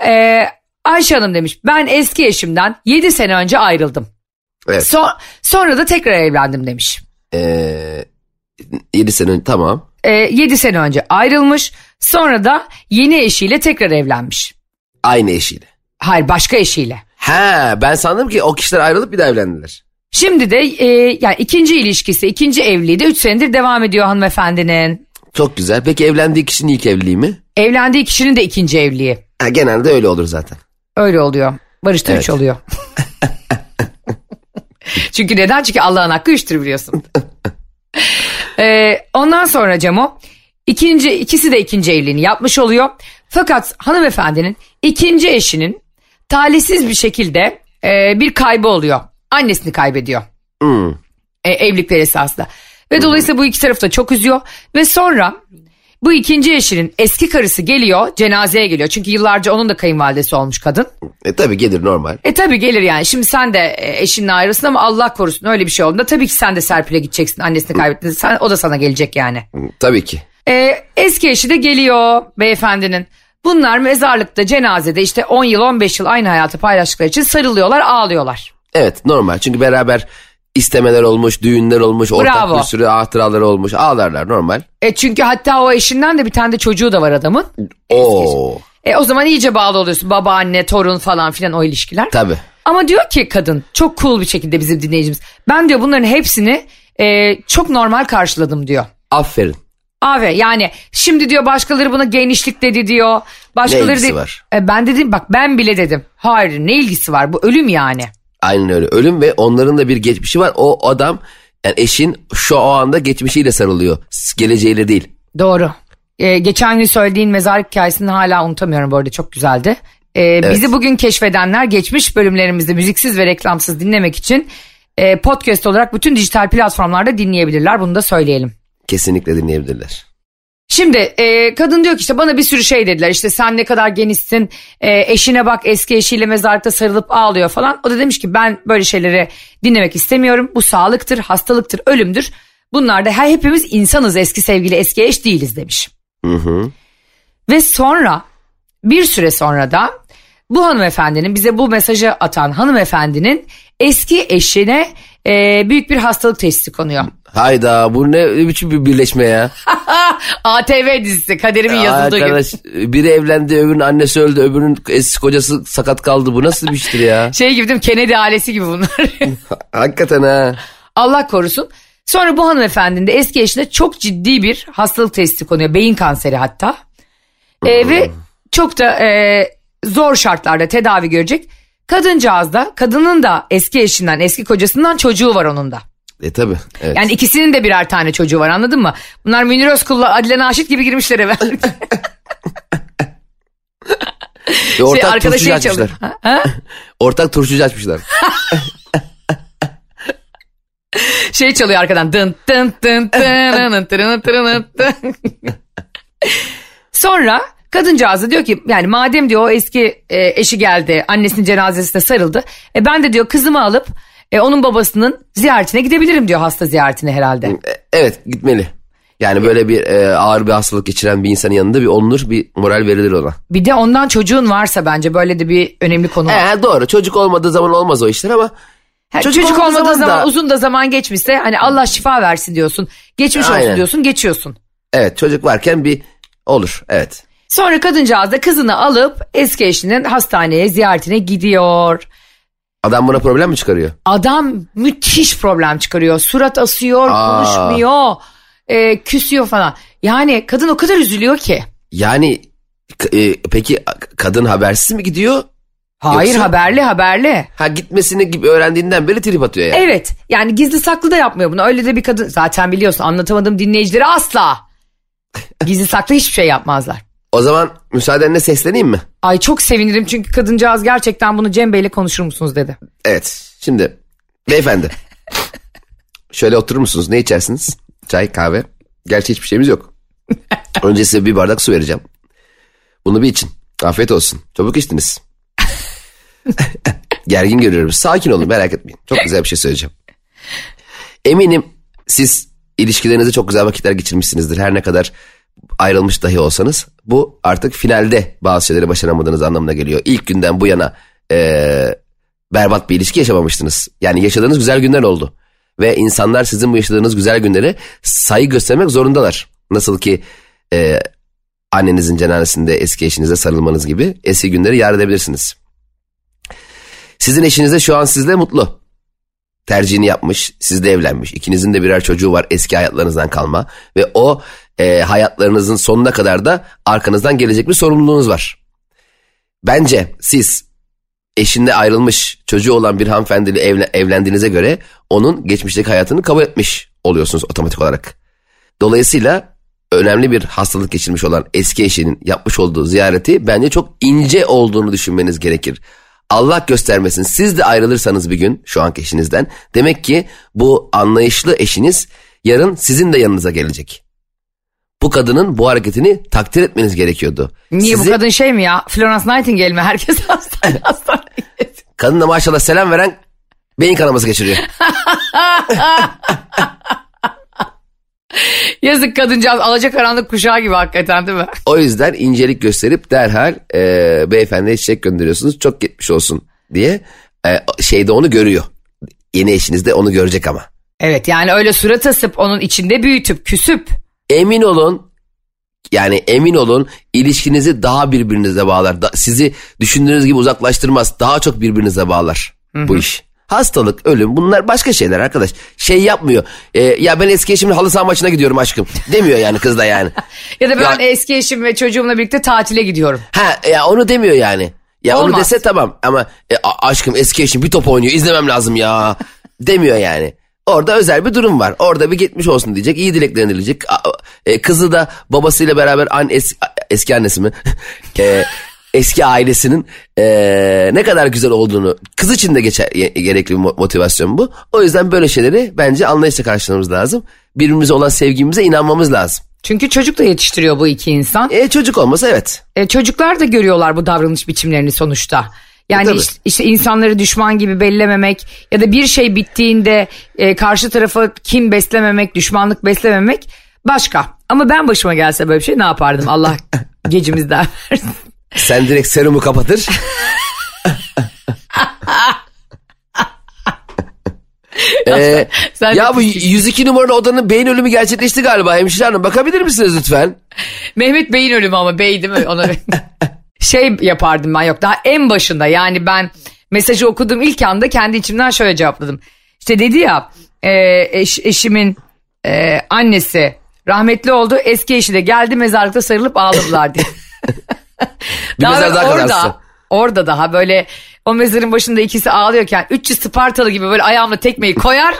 Speaker 2: e, Ayşe Hanım demiş ben eski eşimden 7 sene önce ayrıldım.
Speaker 5: Evet.
Speaker 2: So- sonra da tekrar evlendim demiş.
Speaker 5: Ee, 7 sene önce tamam.
Speaker 2: E, 7 sene önce ayrılmış sonra da yeni eşiyle tekrar evlenmiş.
Speaker 5: Aynı eşiyle.
Speaker 2: Hayır başka eşiyle.
Speaker 5: Ha ben sandım ki o kişiler ayrılıp bir daha evlendiler.
Speaker 2: Şimdi de e, yani ikinci ilişkisi, ikinci evliliği de 3 senedir devam ediyor hanımefendinin.
Speaker 5: Çok güzel. Peki evlendiği kişinin ilk evliliği mi?
Speaker 2: Evlendiği kişinin de ikinci evliliği.
Speaker 5: Ha, genelde öyle olur zaten.
Speaker 2: Öyle oluyor. Barış'ta 3
Speaker 5: Evet.
Speaker 2: oluyor. Çünkü neden? Çünkü Allah'ın hakkı üçtür biliyorsun. Ee, ondan sonra Cemo ikinci, ikisi de ikinci evliliğini yapmış oluyor. Fakat hanımefendinin ikinci eşinin talihsiz bir şekilde e, bir kaybı oluyor. Annesini kaybediyor.
Speaker 5: Hmm.
Speaker 2: e, evlilikler esasında. Ve dolayısıyla bu iki tarafı da çok üzüyor. Ve sonra bu ikinci eşinin eski karısı geliyor cenazeye geliyor. Çünkü yıllarca onun da kayınvalidesi olmuş kadın.
Speaker 5: E tabi gelir normal.
Speaker 2: E tabi gelir yani. Şimdi sen de e, eşinle ayrılsın ama Allah korusun öyle bir şey olduğunda tabii ki sen de Serpil'e gideceksin annesini kaybettin. Sen, o da sana gelecek yani.
Speaker 5: Tabii ki.
Speaker 2: E, eski eşi de geliyor beyefendinin. Bunlar mezarlıkta cenazede işte 10 yıl 15 yıl aynı hayatı paylaştıkları için sarılıyorlar ağlıyorlar.
Speaker 5: Evet normal. Çünkü beraber istemeler olmuş, düğünler olmuş, ortak
Speaker 2: Bravo.
Speaker 5: bir sürü hatıraları olmuş. Ağlarlar normal.
Speaker 2: E çünkü hatta o eşinden de bir tane de çocuğu da var adamın.
Speaker 5: Oo.
Speaker 2: E o zaman iyice bağlı oluyorsun. Babaanne, torun falan filan o ilişkiler.
Speaker 5: Tabii.
Speaker 2: Ama diyor ki kadın çok cool bir şekilde bizim dinleyicimiz. Ben diyor bunların hepsini e, çok normal karşıladım diyor.
Speaker 5: Aferin.
Speaker 2: Abi yani şimdi diyor başkaları buna genişlik dedi diyor. Başkaları
Speaker 5: Ne ilgisi
Speaker 2: de-
Speaker 5: var?
Speaker 2: E, ben dedim bak ben bile dedim. Hayır ne ilgisi var bu ölüm yani.
Speaker 5: Aynen öyle. Ölüm ve onların da bir geçmişi var. O adam yani eşin şu o anda geçmişiyle sarılıyor. Geleceğiyle değil.
Speaker 2: Doğru. E, geçen gün söylediğin mezarlık hikayesini hala unutamıyorum bu arada çok güzeldi. E, Bizi bugün keşfedenler geçmiş bölümlerimizde müziksiz ve reklamsız dinlemek için e, podcast olarak bütün dijital platformlarda dinleyebilirler. Bunu da söyleyelim.
Speaker 5: Kesinlikle dinleyebilirler.
Speaker 2: Şimdi e, kadın diyor ki işte bana bir sürü şey dediler. İşte sen ne kadar genişsin, e, eşine bak eski eşiyle mezarlıkta sarılıp ağlıyor falan. O da demiş ki ben böyle şeyleri dinlemek istemiyorum. Bu sağlıktır, hastalıktır, ölümdür. Bunlar da her hepimiz insanız eski sevgili eski eş değiliz demiş.
Speaker 5: Hı hı.
Speaker 2: Ve sonra bir süre sonra da bu hanımefendinin bize bu mesajı atan hanımefendinin eski eşine e, büyük bir hastalık teşhisi konuyor.
Speaker 5: Hayda bu ne biçim bir birleşme ya.
Speaker 2: ATV dizisi kaderimin yazıldığı.
Speaker 5: Arkadaş biri evlendi öbürünün annesi öldü öbürünün eski kocası sakat kaldı. Bu nasıl bir iştir ya?
Speaker 2: Şey gibi değil mi? Kennedy ailesi gibi bunlar.
Speaker 5: Hakikaten ha.
Speaker 2: Allah korusun. Sonra bu hanımefendinin de eski eşine çok ciddi bir hastalık testi konuyor. Beyin kanseri hatta. E, ve çok da e, zor şartlarda tedavi görecek. Kadıncağız da kadının da eski eşinden eski kocasından çocuğu var onun da.
Speaker 5: E tabi. Evet.
Speaker 2: Yani ikisinin de birer tane çocuğu var anladın mı? Bunlar Münir Özkul'la Adile Naşit gibi girmişler eve.
Speaker 5: Ve ortak
Speaker 2: arkadaşı
Speaker 5: turşucu açmışlar.
Speaker 2: Ha?
Speaker 5: Ortak turşucu açmışlar.
Speaker 2: şey çalıyor arkadan. Dın dın dın dın dın dın dın dın. Sonra kadıncağız da diyor ki yani madem diyor o eski e, eşi geldi annesinin cenazesine sarıldı. E ben de diyor kızımı alıp e, onun babasının ziyaretine gidebilirim diyor hasta ziyaretine herhalde.
Speaker 5: E, evet gitmeli. Yani böyle bir e, ağır bir hastalık geçiren bir insanın yanında bir olunur bir moral verilir ona.
Speaker 2: Bir de ondan çocuğun varsa bence böyle de bir önemli konu var.
Speaker 5: E, doğru çocuk olmadığı zaman olmaz o işler ama
Speaker 2: Ha,
Speaker 5: çocuk
Speaker 2: çocuk,
Speaker 5: olmadığı zaman
Speaker 2: zaman,
Speaker 5: da-
Speaker 2: uzun da zaman geçmişse hani Allah şifa versin diyorsun. Geçmiş olsun
Speaker 5: Aynen.
Speaker 2: diyorsun geçiyorsun.
Speaker 5: evet çocuk varken bir olur evet.
Speaker 2: Sonra kadıncağız da kızını alıp eski eşinin hastaneye ziyaretine gidiyor.
Speaker 5: Adam buna problem mi çıkarıyor?
Speaker 2: Adam müthiş problem çıkarıyor. Surat asıyor,
Speaker 5: Aa.
Speaker 2: konuşmuyor, e, küsüyor falan. Yani kadın o kadar üzülüyor ki.
Speaker 5: Yani e, peki kadın habersiz mi gidiyor?
Speaker 2: Hayır
Speaker 5: Yoksa-
Speaker 2: haberli haberli.
Speaker 5: Ha gitmesini gibi öğrendiğinden beri trip atıyor yani.
Speaker 2: Evet yani gizli saklı da yapmıyor bunu. Öyle de bir kadın zaten biliyorsun anlatamadığım dinleyicileri asla. Gizli saklı hiçbir şey yapmazlar.
Speaker 5: O zaman müsaadenle sesleneyim mi?
Speaker 2: Ay çok sevinirim çünkü kadıncağız gerçekten bunu Cem Bey'le konuşur musunuz dedi.
Speaker 5: Evet. Şimdi beyefendi. şöyle oturur musunuz? Ne içersiniz? Çay, kahve. Gerçi hiçbir şeyimiz yok. Önce size bir bardak su vereceğim. Bunu bir için. Afiyet olsun. Çabuk içtiniz. Gergin görüyorum. Sakin olun merak etmeyin. Çok güzel bir şey söyleyeceğim. Eminim siz ilişkilerinizde çok güzel vakitler geçirmişsinizdir. Her ne kadar ayrılmış dahi olsanız. Bu artık finalde bazı şeyleri başaramadığınız anlamına geliyor. İlk günden bu yana eee, berbat bir ilişki yaşamamıştınız. Yani yaşadığınız güzel günler oldu. Ve insanlar sizin bu yaşadığınız güzel günlere saygı göstermek zorundalar. Nasıl ki eee, annenizin cenazesinde eski eşinize sarılmanız gibi eski günleri yad edebilirsiniz. Sizin eşiniz de şu an sizle mutlu. Tercihini yapmış, sizle evlenmiş. İkinizin de birer çocuğu var eski hayatlarınızdan kalma. Ve o e, hayatlarınızın sonuna kadar da arkanızdan gelecek bir sorumluluğunuz var. Bence siz eşinde ayrılmış çocuğu olan bir hanımefendiyle evle- evlendiğinize göre onun geçmişteki hayatını kabul etmiş oluyorsunuz otomatik olarak. Dolayısıyla önemli bir hastalık geçirmiş olan eski eşinin yapmış olduğu ziyareti bence çok ince olduğunu düşünmeniz gerekir. Allah göstermesin siz de ayrılırsanız bir gün şu anki eşinizden demek ki bu anlayışlı eşiniz yarın sizin de yanınıza gelecek. Bu kadının bu hareketini takdir etmeniz gerekiyordu.
Speaker 2: Niye
Speaker 5: Sizi-
Speaker 2: bu kadın şey mi ya? Florence Nightingale mi? Herkes hastane hastane.
Speaker 5: Kadın da maşallah selam veren beyin kanaması geçiriyor.
Speaker 2: Yazık kadıncağız alacakaranlık kuşağı gibi hakikaten değil mi?
Speaker 5: O yüzden incelik gösterip derhal e, beyefendiye çiçek gönderiyorsunuz. Çok geçmiş olsun diye e, şeyde onu görüyor. Yeni eşiniz de onu görecek ama.
Speaker 2: Evet yani öyle surat asıp onun içinde büyütüp küsüp
Speaker 5: Emin olun yani emin olun ilişkinizi daha birbirinize bağlar. Da- sizi düşündüğünüz gibi uzaklaştırmaz. Daha çok birbirinize bağlar bu iş. Hastalık, ölüm bunlar başka şeyler arkadaş. Şey yapmıyor. E, ya ben eski eşimle halı saha maçına gidiyorum aşkım. Demiyor yani kız da yani.
Speaker 2: ya da ben
Speaker 5: Ya-
Speaker 2: eski eşim ve çocuğumla birlikte tatile gidiyorum.
Speaker 5: Ha ya onu demiyor yani. Ya onu
Speaker 2: Olmaz.
Speaker 5: dese tamam ama e, aşkım eski eşim bir top oynuyor izlemem lazım ya demiyor yani. Orada özel bir durum var. Orada bir gitmiş olsun diyecek. iyi dileklerini dileyecek. E, kızı da babasıyla beraber an es- eski annesi mi? E, eski ailesinin e, ne kadar güzel olduğunu kız için de geçer, gerekli bir mo- motivasyon bu. O yüzden böyle şeyleri bence anlayışla karşılamamız lazım. Birbirimize olan sevgimize inanmamız lazım.
Speaker 2: Çünkü çocuk da yetiştiriyor bu iki insan.
Speaker 5: E, çocuk olmasa evet.
Speaker 2: E, çocuklar da görüyorlar bu davranış biçimlerini sonuçta. Yani
Speaker 5: E,
Speaker 2: işte, işte insanları düşman gibi bellememek ya da bir şey bittiğinde e, karşı tarafa kim beslememek, düşmanlık beslememek başka. Ama ben başıma gelse böyle bir şey ne yapardım Allah gecimizden versin.
Speaker 5: Sen direkt serumu kapatır. Ee,
Speaker 2: sen
Speaker 5: ya bu
Speaker 2: pislik.
Speaker 5: 102 numaralı odanın beyin ölümü gerçekleşti galiba hemşire hanım. Bakabilir misiniz lütfen?
Speaker 2: Mehmet Bey'in ölümü ama Bey değil mi? Ona şey yapardım ben yok daha en başında yani ben mesajı okuduğum ilk anda kendi içimden şöyle cevapladım. İşte dedi ya e, eş- eşimin e, annesi rahmetli oldu. Eski eşi de geldi mezarlıkta sarılıp ağladılar diye.
Speaker 5: Bir mezar daha
Speaker 2: orada,
Speaker 5: kazarsın.
Speaker 2: orada daha böyle o mezarın başında ikisi ağlıyorken 300 Spartalı gibi böyle ayağımla tekmeyi koyar.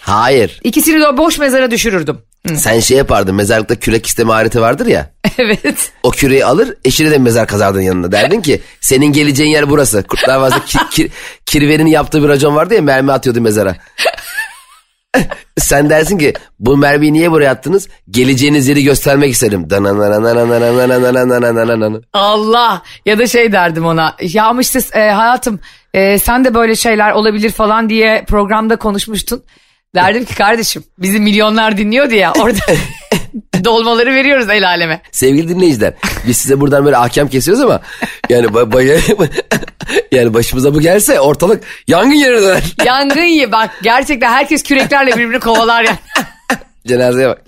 Speaker 5: Hayır.
Speaker 2: ikisini de boş mezara düşürürdüm.
Speaker 5: Sen şey yapardın mezarlıkta kürek isteme aleti vardır ya.
Speaker 2: Evet.
Speaker 5: O küreği alır eşine de mezar kazardın yanına. Derdin ki senin geleceğin yer burası. Kurtlar Vadisi ki, ki, kirvenin yaptığı bir racon vardı ya mermi atıyordu mezara. Sen dersin ki bu mermiyi niye buraya attınız? Geleceğiniz yeri göstermek istedim.
Speaker 2: Allah ya da şey derdim ona. Yağmışsız e, hayatım e, sen de böyle şeyler olabilir falan diye programda konuşmuştun. Derdim ki kardeşim bizi milyonlar dinliyordu ya orada dolmaları veriyoruz el aleme.
Speaker 5: Sevgili dinleyiciler biz size buradan böyle ahkam kesiyoruz ama yani ba- ba- yani başımıza bu gelse ortalık yangın yerine döner.
Speaker 2: Yangın ye bak gerçekten herkes küreklerle birbirini kovalar ya.
Speaker 5: Cenazeye bak.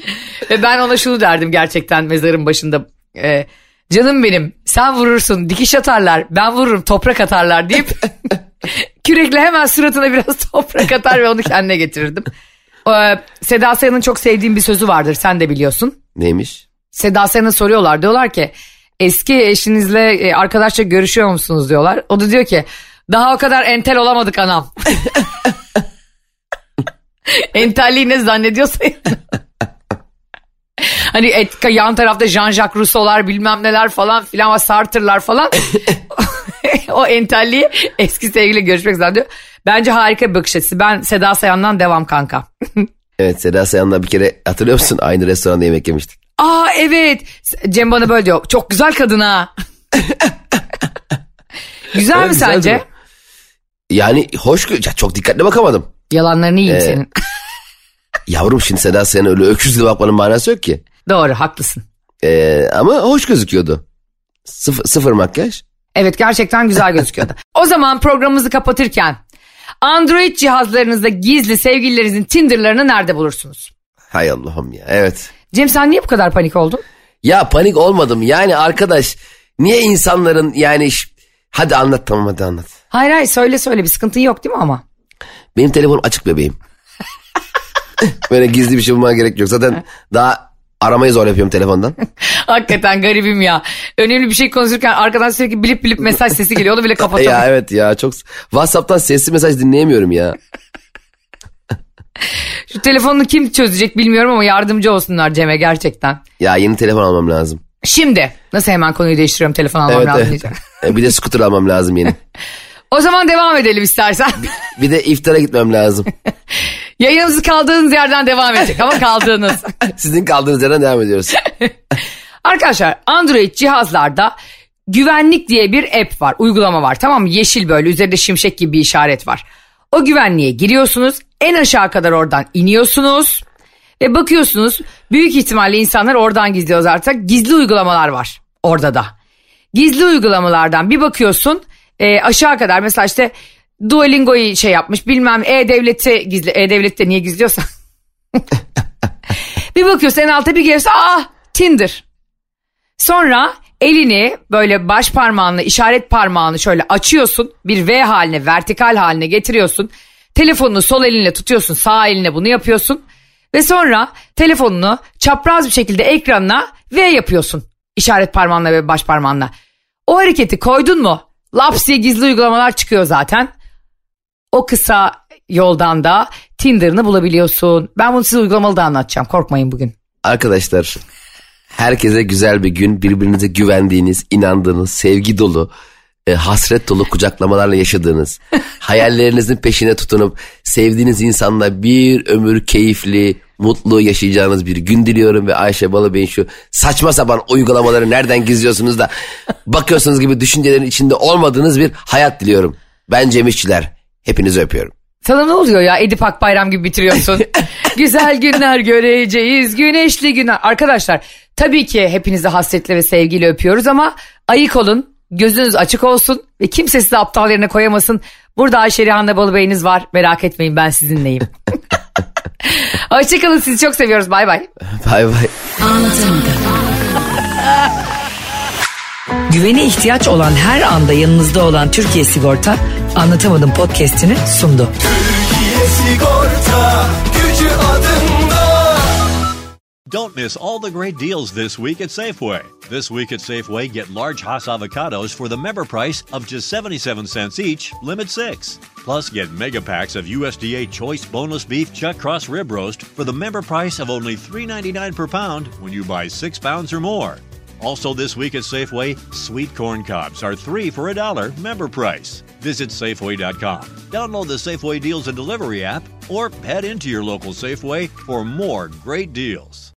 Speaker 2: Ve ben ona şunu derdim gerçekten mezarın başında. E, canım benim sen vurursun dikiş atarlar ben vururum toprak atarlar deyip kürekle hemen suratına biraz toprak atar ve onu kendine getirirdim. Ee, Seda Sayan'ın çok sevdiğim bir sözü vardır sen de biliyorsun.
Speaker 5: Neymiş?
Speaker 2: Seda Sayan'a soruyorlar diyorlar ki eski eşinizle e, arkadaşça görüşüyor musunuz diyorlar. O da diyor ki daha o kadar entel olamadık anam. Entelliği ne zannediyorsa yani. Hani et, yan tarafta Jean-Jacques Rousseau'lar bilmem neler falan filan var Sartre'lar falan. o entelliği eski sevgiliyle görüşmek zannediyor. Bence harika bir bakış açısı. Ben Seda Sayan'dan devam kanka.
Speaker 5: Evet Seda Sayan'la bir kere hatırlıyor musun? Aynı restoranda yemek yemiştik.
Speaker 2: Aa evet. Cem bana böyle diyor. Çok güzel kadın ha. güzel
Speaker 5: Evet,
Speaker 2: mi
Speaker 5: güzeldi
Speaker 2: sence?
Speaker 5: Yani hoş ya çok dikkatli bakamadım.
Speaker 2: Yalanlarını yiyeyim
Speaker 5: Ee,
Speaker 2: senin.
Speaker 5: Yavrum şimdi Seda Sayan'a öyle öküz gibi bakmanın manası yok ki.
Speaker 2: Doğru haklısın.
Speaker 5: Ee, ama hoş gözüküyordu. Sıfır, sıfır makyaj.
Speaker 2: Evet gerçekten güzel gözüküyordu. o zaman programımızı kapatırken Android cihazlarınızda gizli sevgililerinizin Tinder'larını nerede bulursunuz?
Speaker 5: Hay Allah'ım ya evet.
Speaker 2: Cem sen niye bu kadar panik oldun?
Speaker 5: Ya panik olmadım yani arkadaş niye insanların yani hadi anlat tamam hadi anlat.
Speaker 2: Hayır hayır söyle söyle bir sıkıntın yok değil mi ama?
Speaker 5: Benim telefonum açık bebeğim. Böyle gizli bir şey bulmana gerek yok. Zaten daha aramayı zor yapıyorum telefondan.
Speaker 2: Hakikaten garibim ya. Önemli bir şey konuşurken arkadan sürekli bilip bilip mesaj sesi geliyor. Onu bile kapatamıyorum.
Speaker 5: ya evet ya çok WhatsApp'tan sesli mesaj dinleyemiyorum ya.
Speaker 2: Şu telefonunu kim çözecek bilmiyorum ama yardımcı olsunlar Cem'e gerçekten.
Speaker 5: Ya yeni telefon almam lazım.
Speaker 2: Şimdi nasıl hemen konuyu değiştiriyorum telefon almam
Speaker 5: Evet,
Speaker 2: lazım
Speaker 5: evet.
Speaker 2: diyeceğim.
Speaker 5: E, bir de scooter almam lazım yeni.
Speaker 2: O zaman devam edelim istersen.
Speaker 5: Bir de iftara gitmem lazım.
Speaker 2: Yayınımız kaldığınız yerden devam edecek ama kaldığınız.
Speaker 5: Sizin kaldığınız yerden devam ediyoruz.
Speaker 2: Arkadaşlar Android cihazlarda güvenlik diye bir app var, uygulama var tamam mı? Yeşil böyle üzerinde şimşek gibi bir işaret var. O güvenliğe giriyorsunuz, en aşağı kadar oradan iniyorsunuz ve bakıyorsunuz büyük ihtimalle insanlar oradan gizliyor zaten. Gizli uygulamalar var orada da. Gizli uygulamalardan bir bakıyorsun e, aşağı kadar mesela işte Duolingo'yu şey yapmış bilmem E-Devlet'i gizli. E-Devlet'te niye gizliyorsa. bir bakıyorsun en alta bir geliyorsun ah Tinder. Sonra elini böyle baş parmağınla işaret parmağını şöyle açıyorsun. Bir V haline vertikal haline getiriyorsun. Telefonunu sol elinle tutuyorsun sağ eline bunu yapıyorsun. Ve sonra telefonunu çapraz bir şekilde ekranına V yapıyorsun. İşaret parmağınla ve baş parmağınla. O hareketi koydun mu? Laps diye gizli uygulamalar çıkıyor zaten. O kısa yoldan da Tinder'ını bulabiliyorsun. Ben bunu size uygulamalı da anlatacağım. Korkmayın bugün.
Speaker 5: Arkadaşlar herkese güzel bir gün birbirinize güvendiğiniz, inandığınız, sevgi dolu, e, hasret dolu kucaklamalarla yaşadığınız, hayallerinizin peşine tutunup sevdiğiniz insanla bir ömür keyifli, mutlu yaşayacağınız bir gün diliyorum ve Ayşe Balıbey'in şu saçma sapan uygulamaları nereden gizliyorsunuz da bakıyorsunuz gibi düşüncelerin içinde olmadığınız bir hayat diliyorum. Ben Cem İşçiler. Hepinizi öpüyorum.
Speaker 2: Sana ne oluyor ya Edip Akbayram gibi bitiriyorsun. Güzel günler göreceğiz güneşli günler. Arkadaşlar tabii ki hepinizi hasretle ve sevgiyle öpüyoruz ama ayık olun. Gözünüz açık olsun ve kimse sizi aptal yerine koyamasın. Burada Ayşe Rihanna Balıbey'iniz var. Merak etmeyin ben sizinleyim. Hoşçakalın sizi çok seviyoruz. Bay bay.
Speaker 5: Bay bay.
Speaker 6: Güvene ihtiyaç olan her anda yanınızda olan Türkiye Sigorta Anlatamadım podcast'ini sundu.
Speaker 3: Türkiye Sigorta gücü adında.
Speaker 1: Don't miss all the great deals this week at Safeway. This week at Safeway, get large Hass avocados for the member price of just 77 cents each, limit 6. Plus, get mega packs of USDA Choice Boneless Beef Chuck Cross Rib Roast for the member price of only $3.99 per pound when you buy six pounds or more. Also, this week at Safeway, sweet corn cobs are three for a dollar member price. Visit Safeway.com, download the Safeway Deals and Delivery app, or head into your local Safeway for more great deals.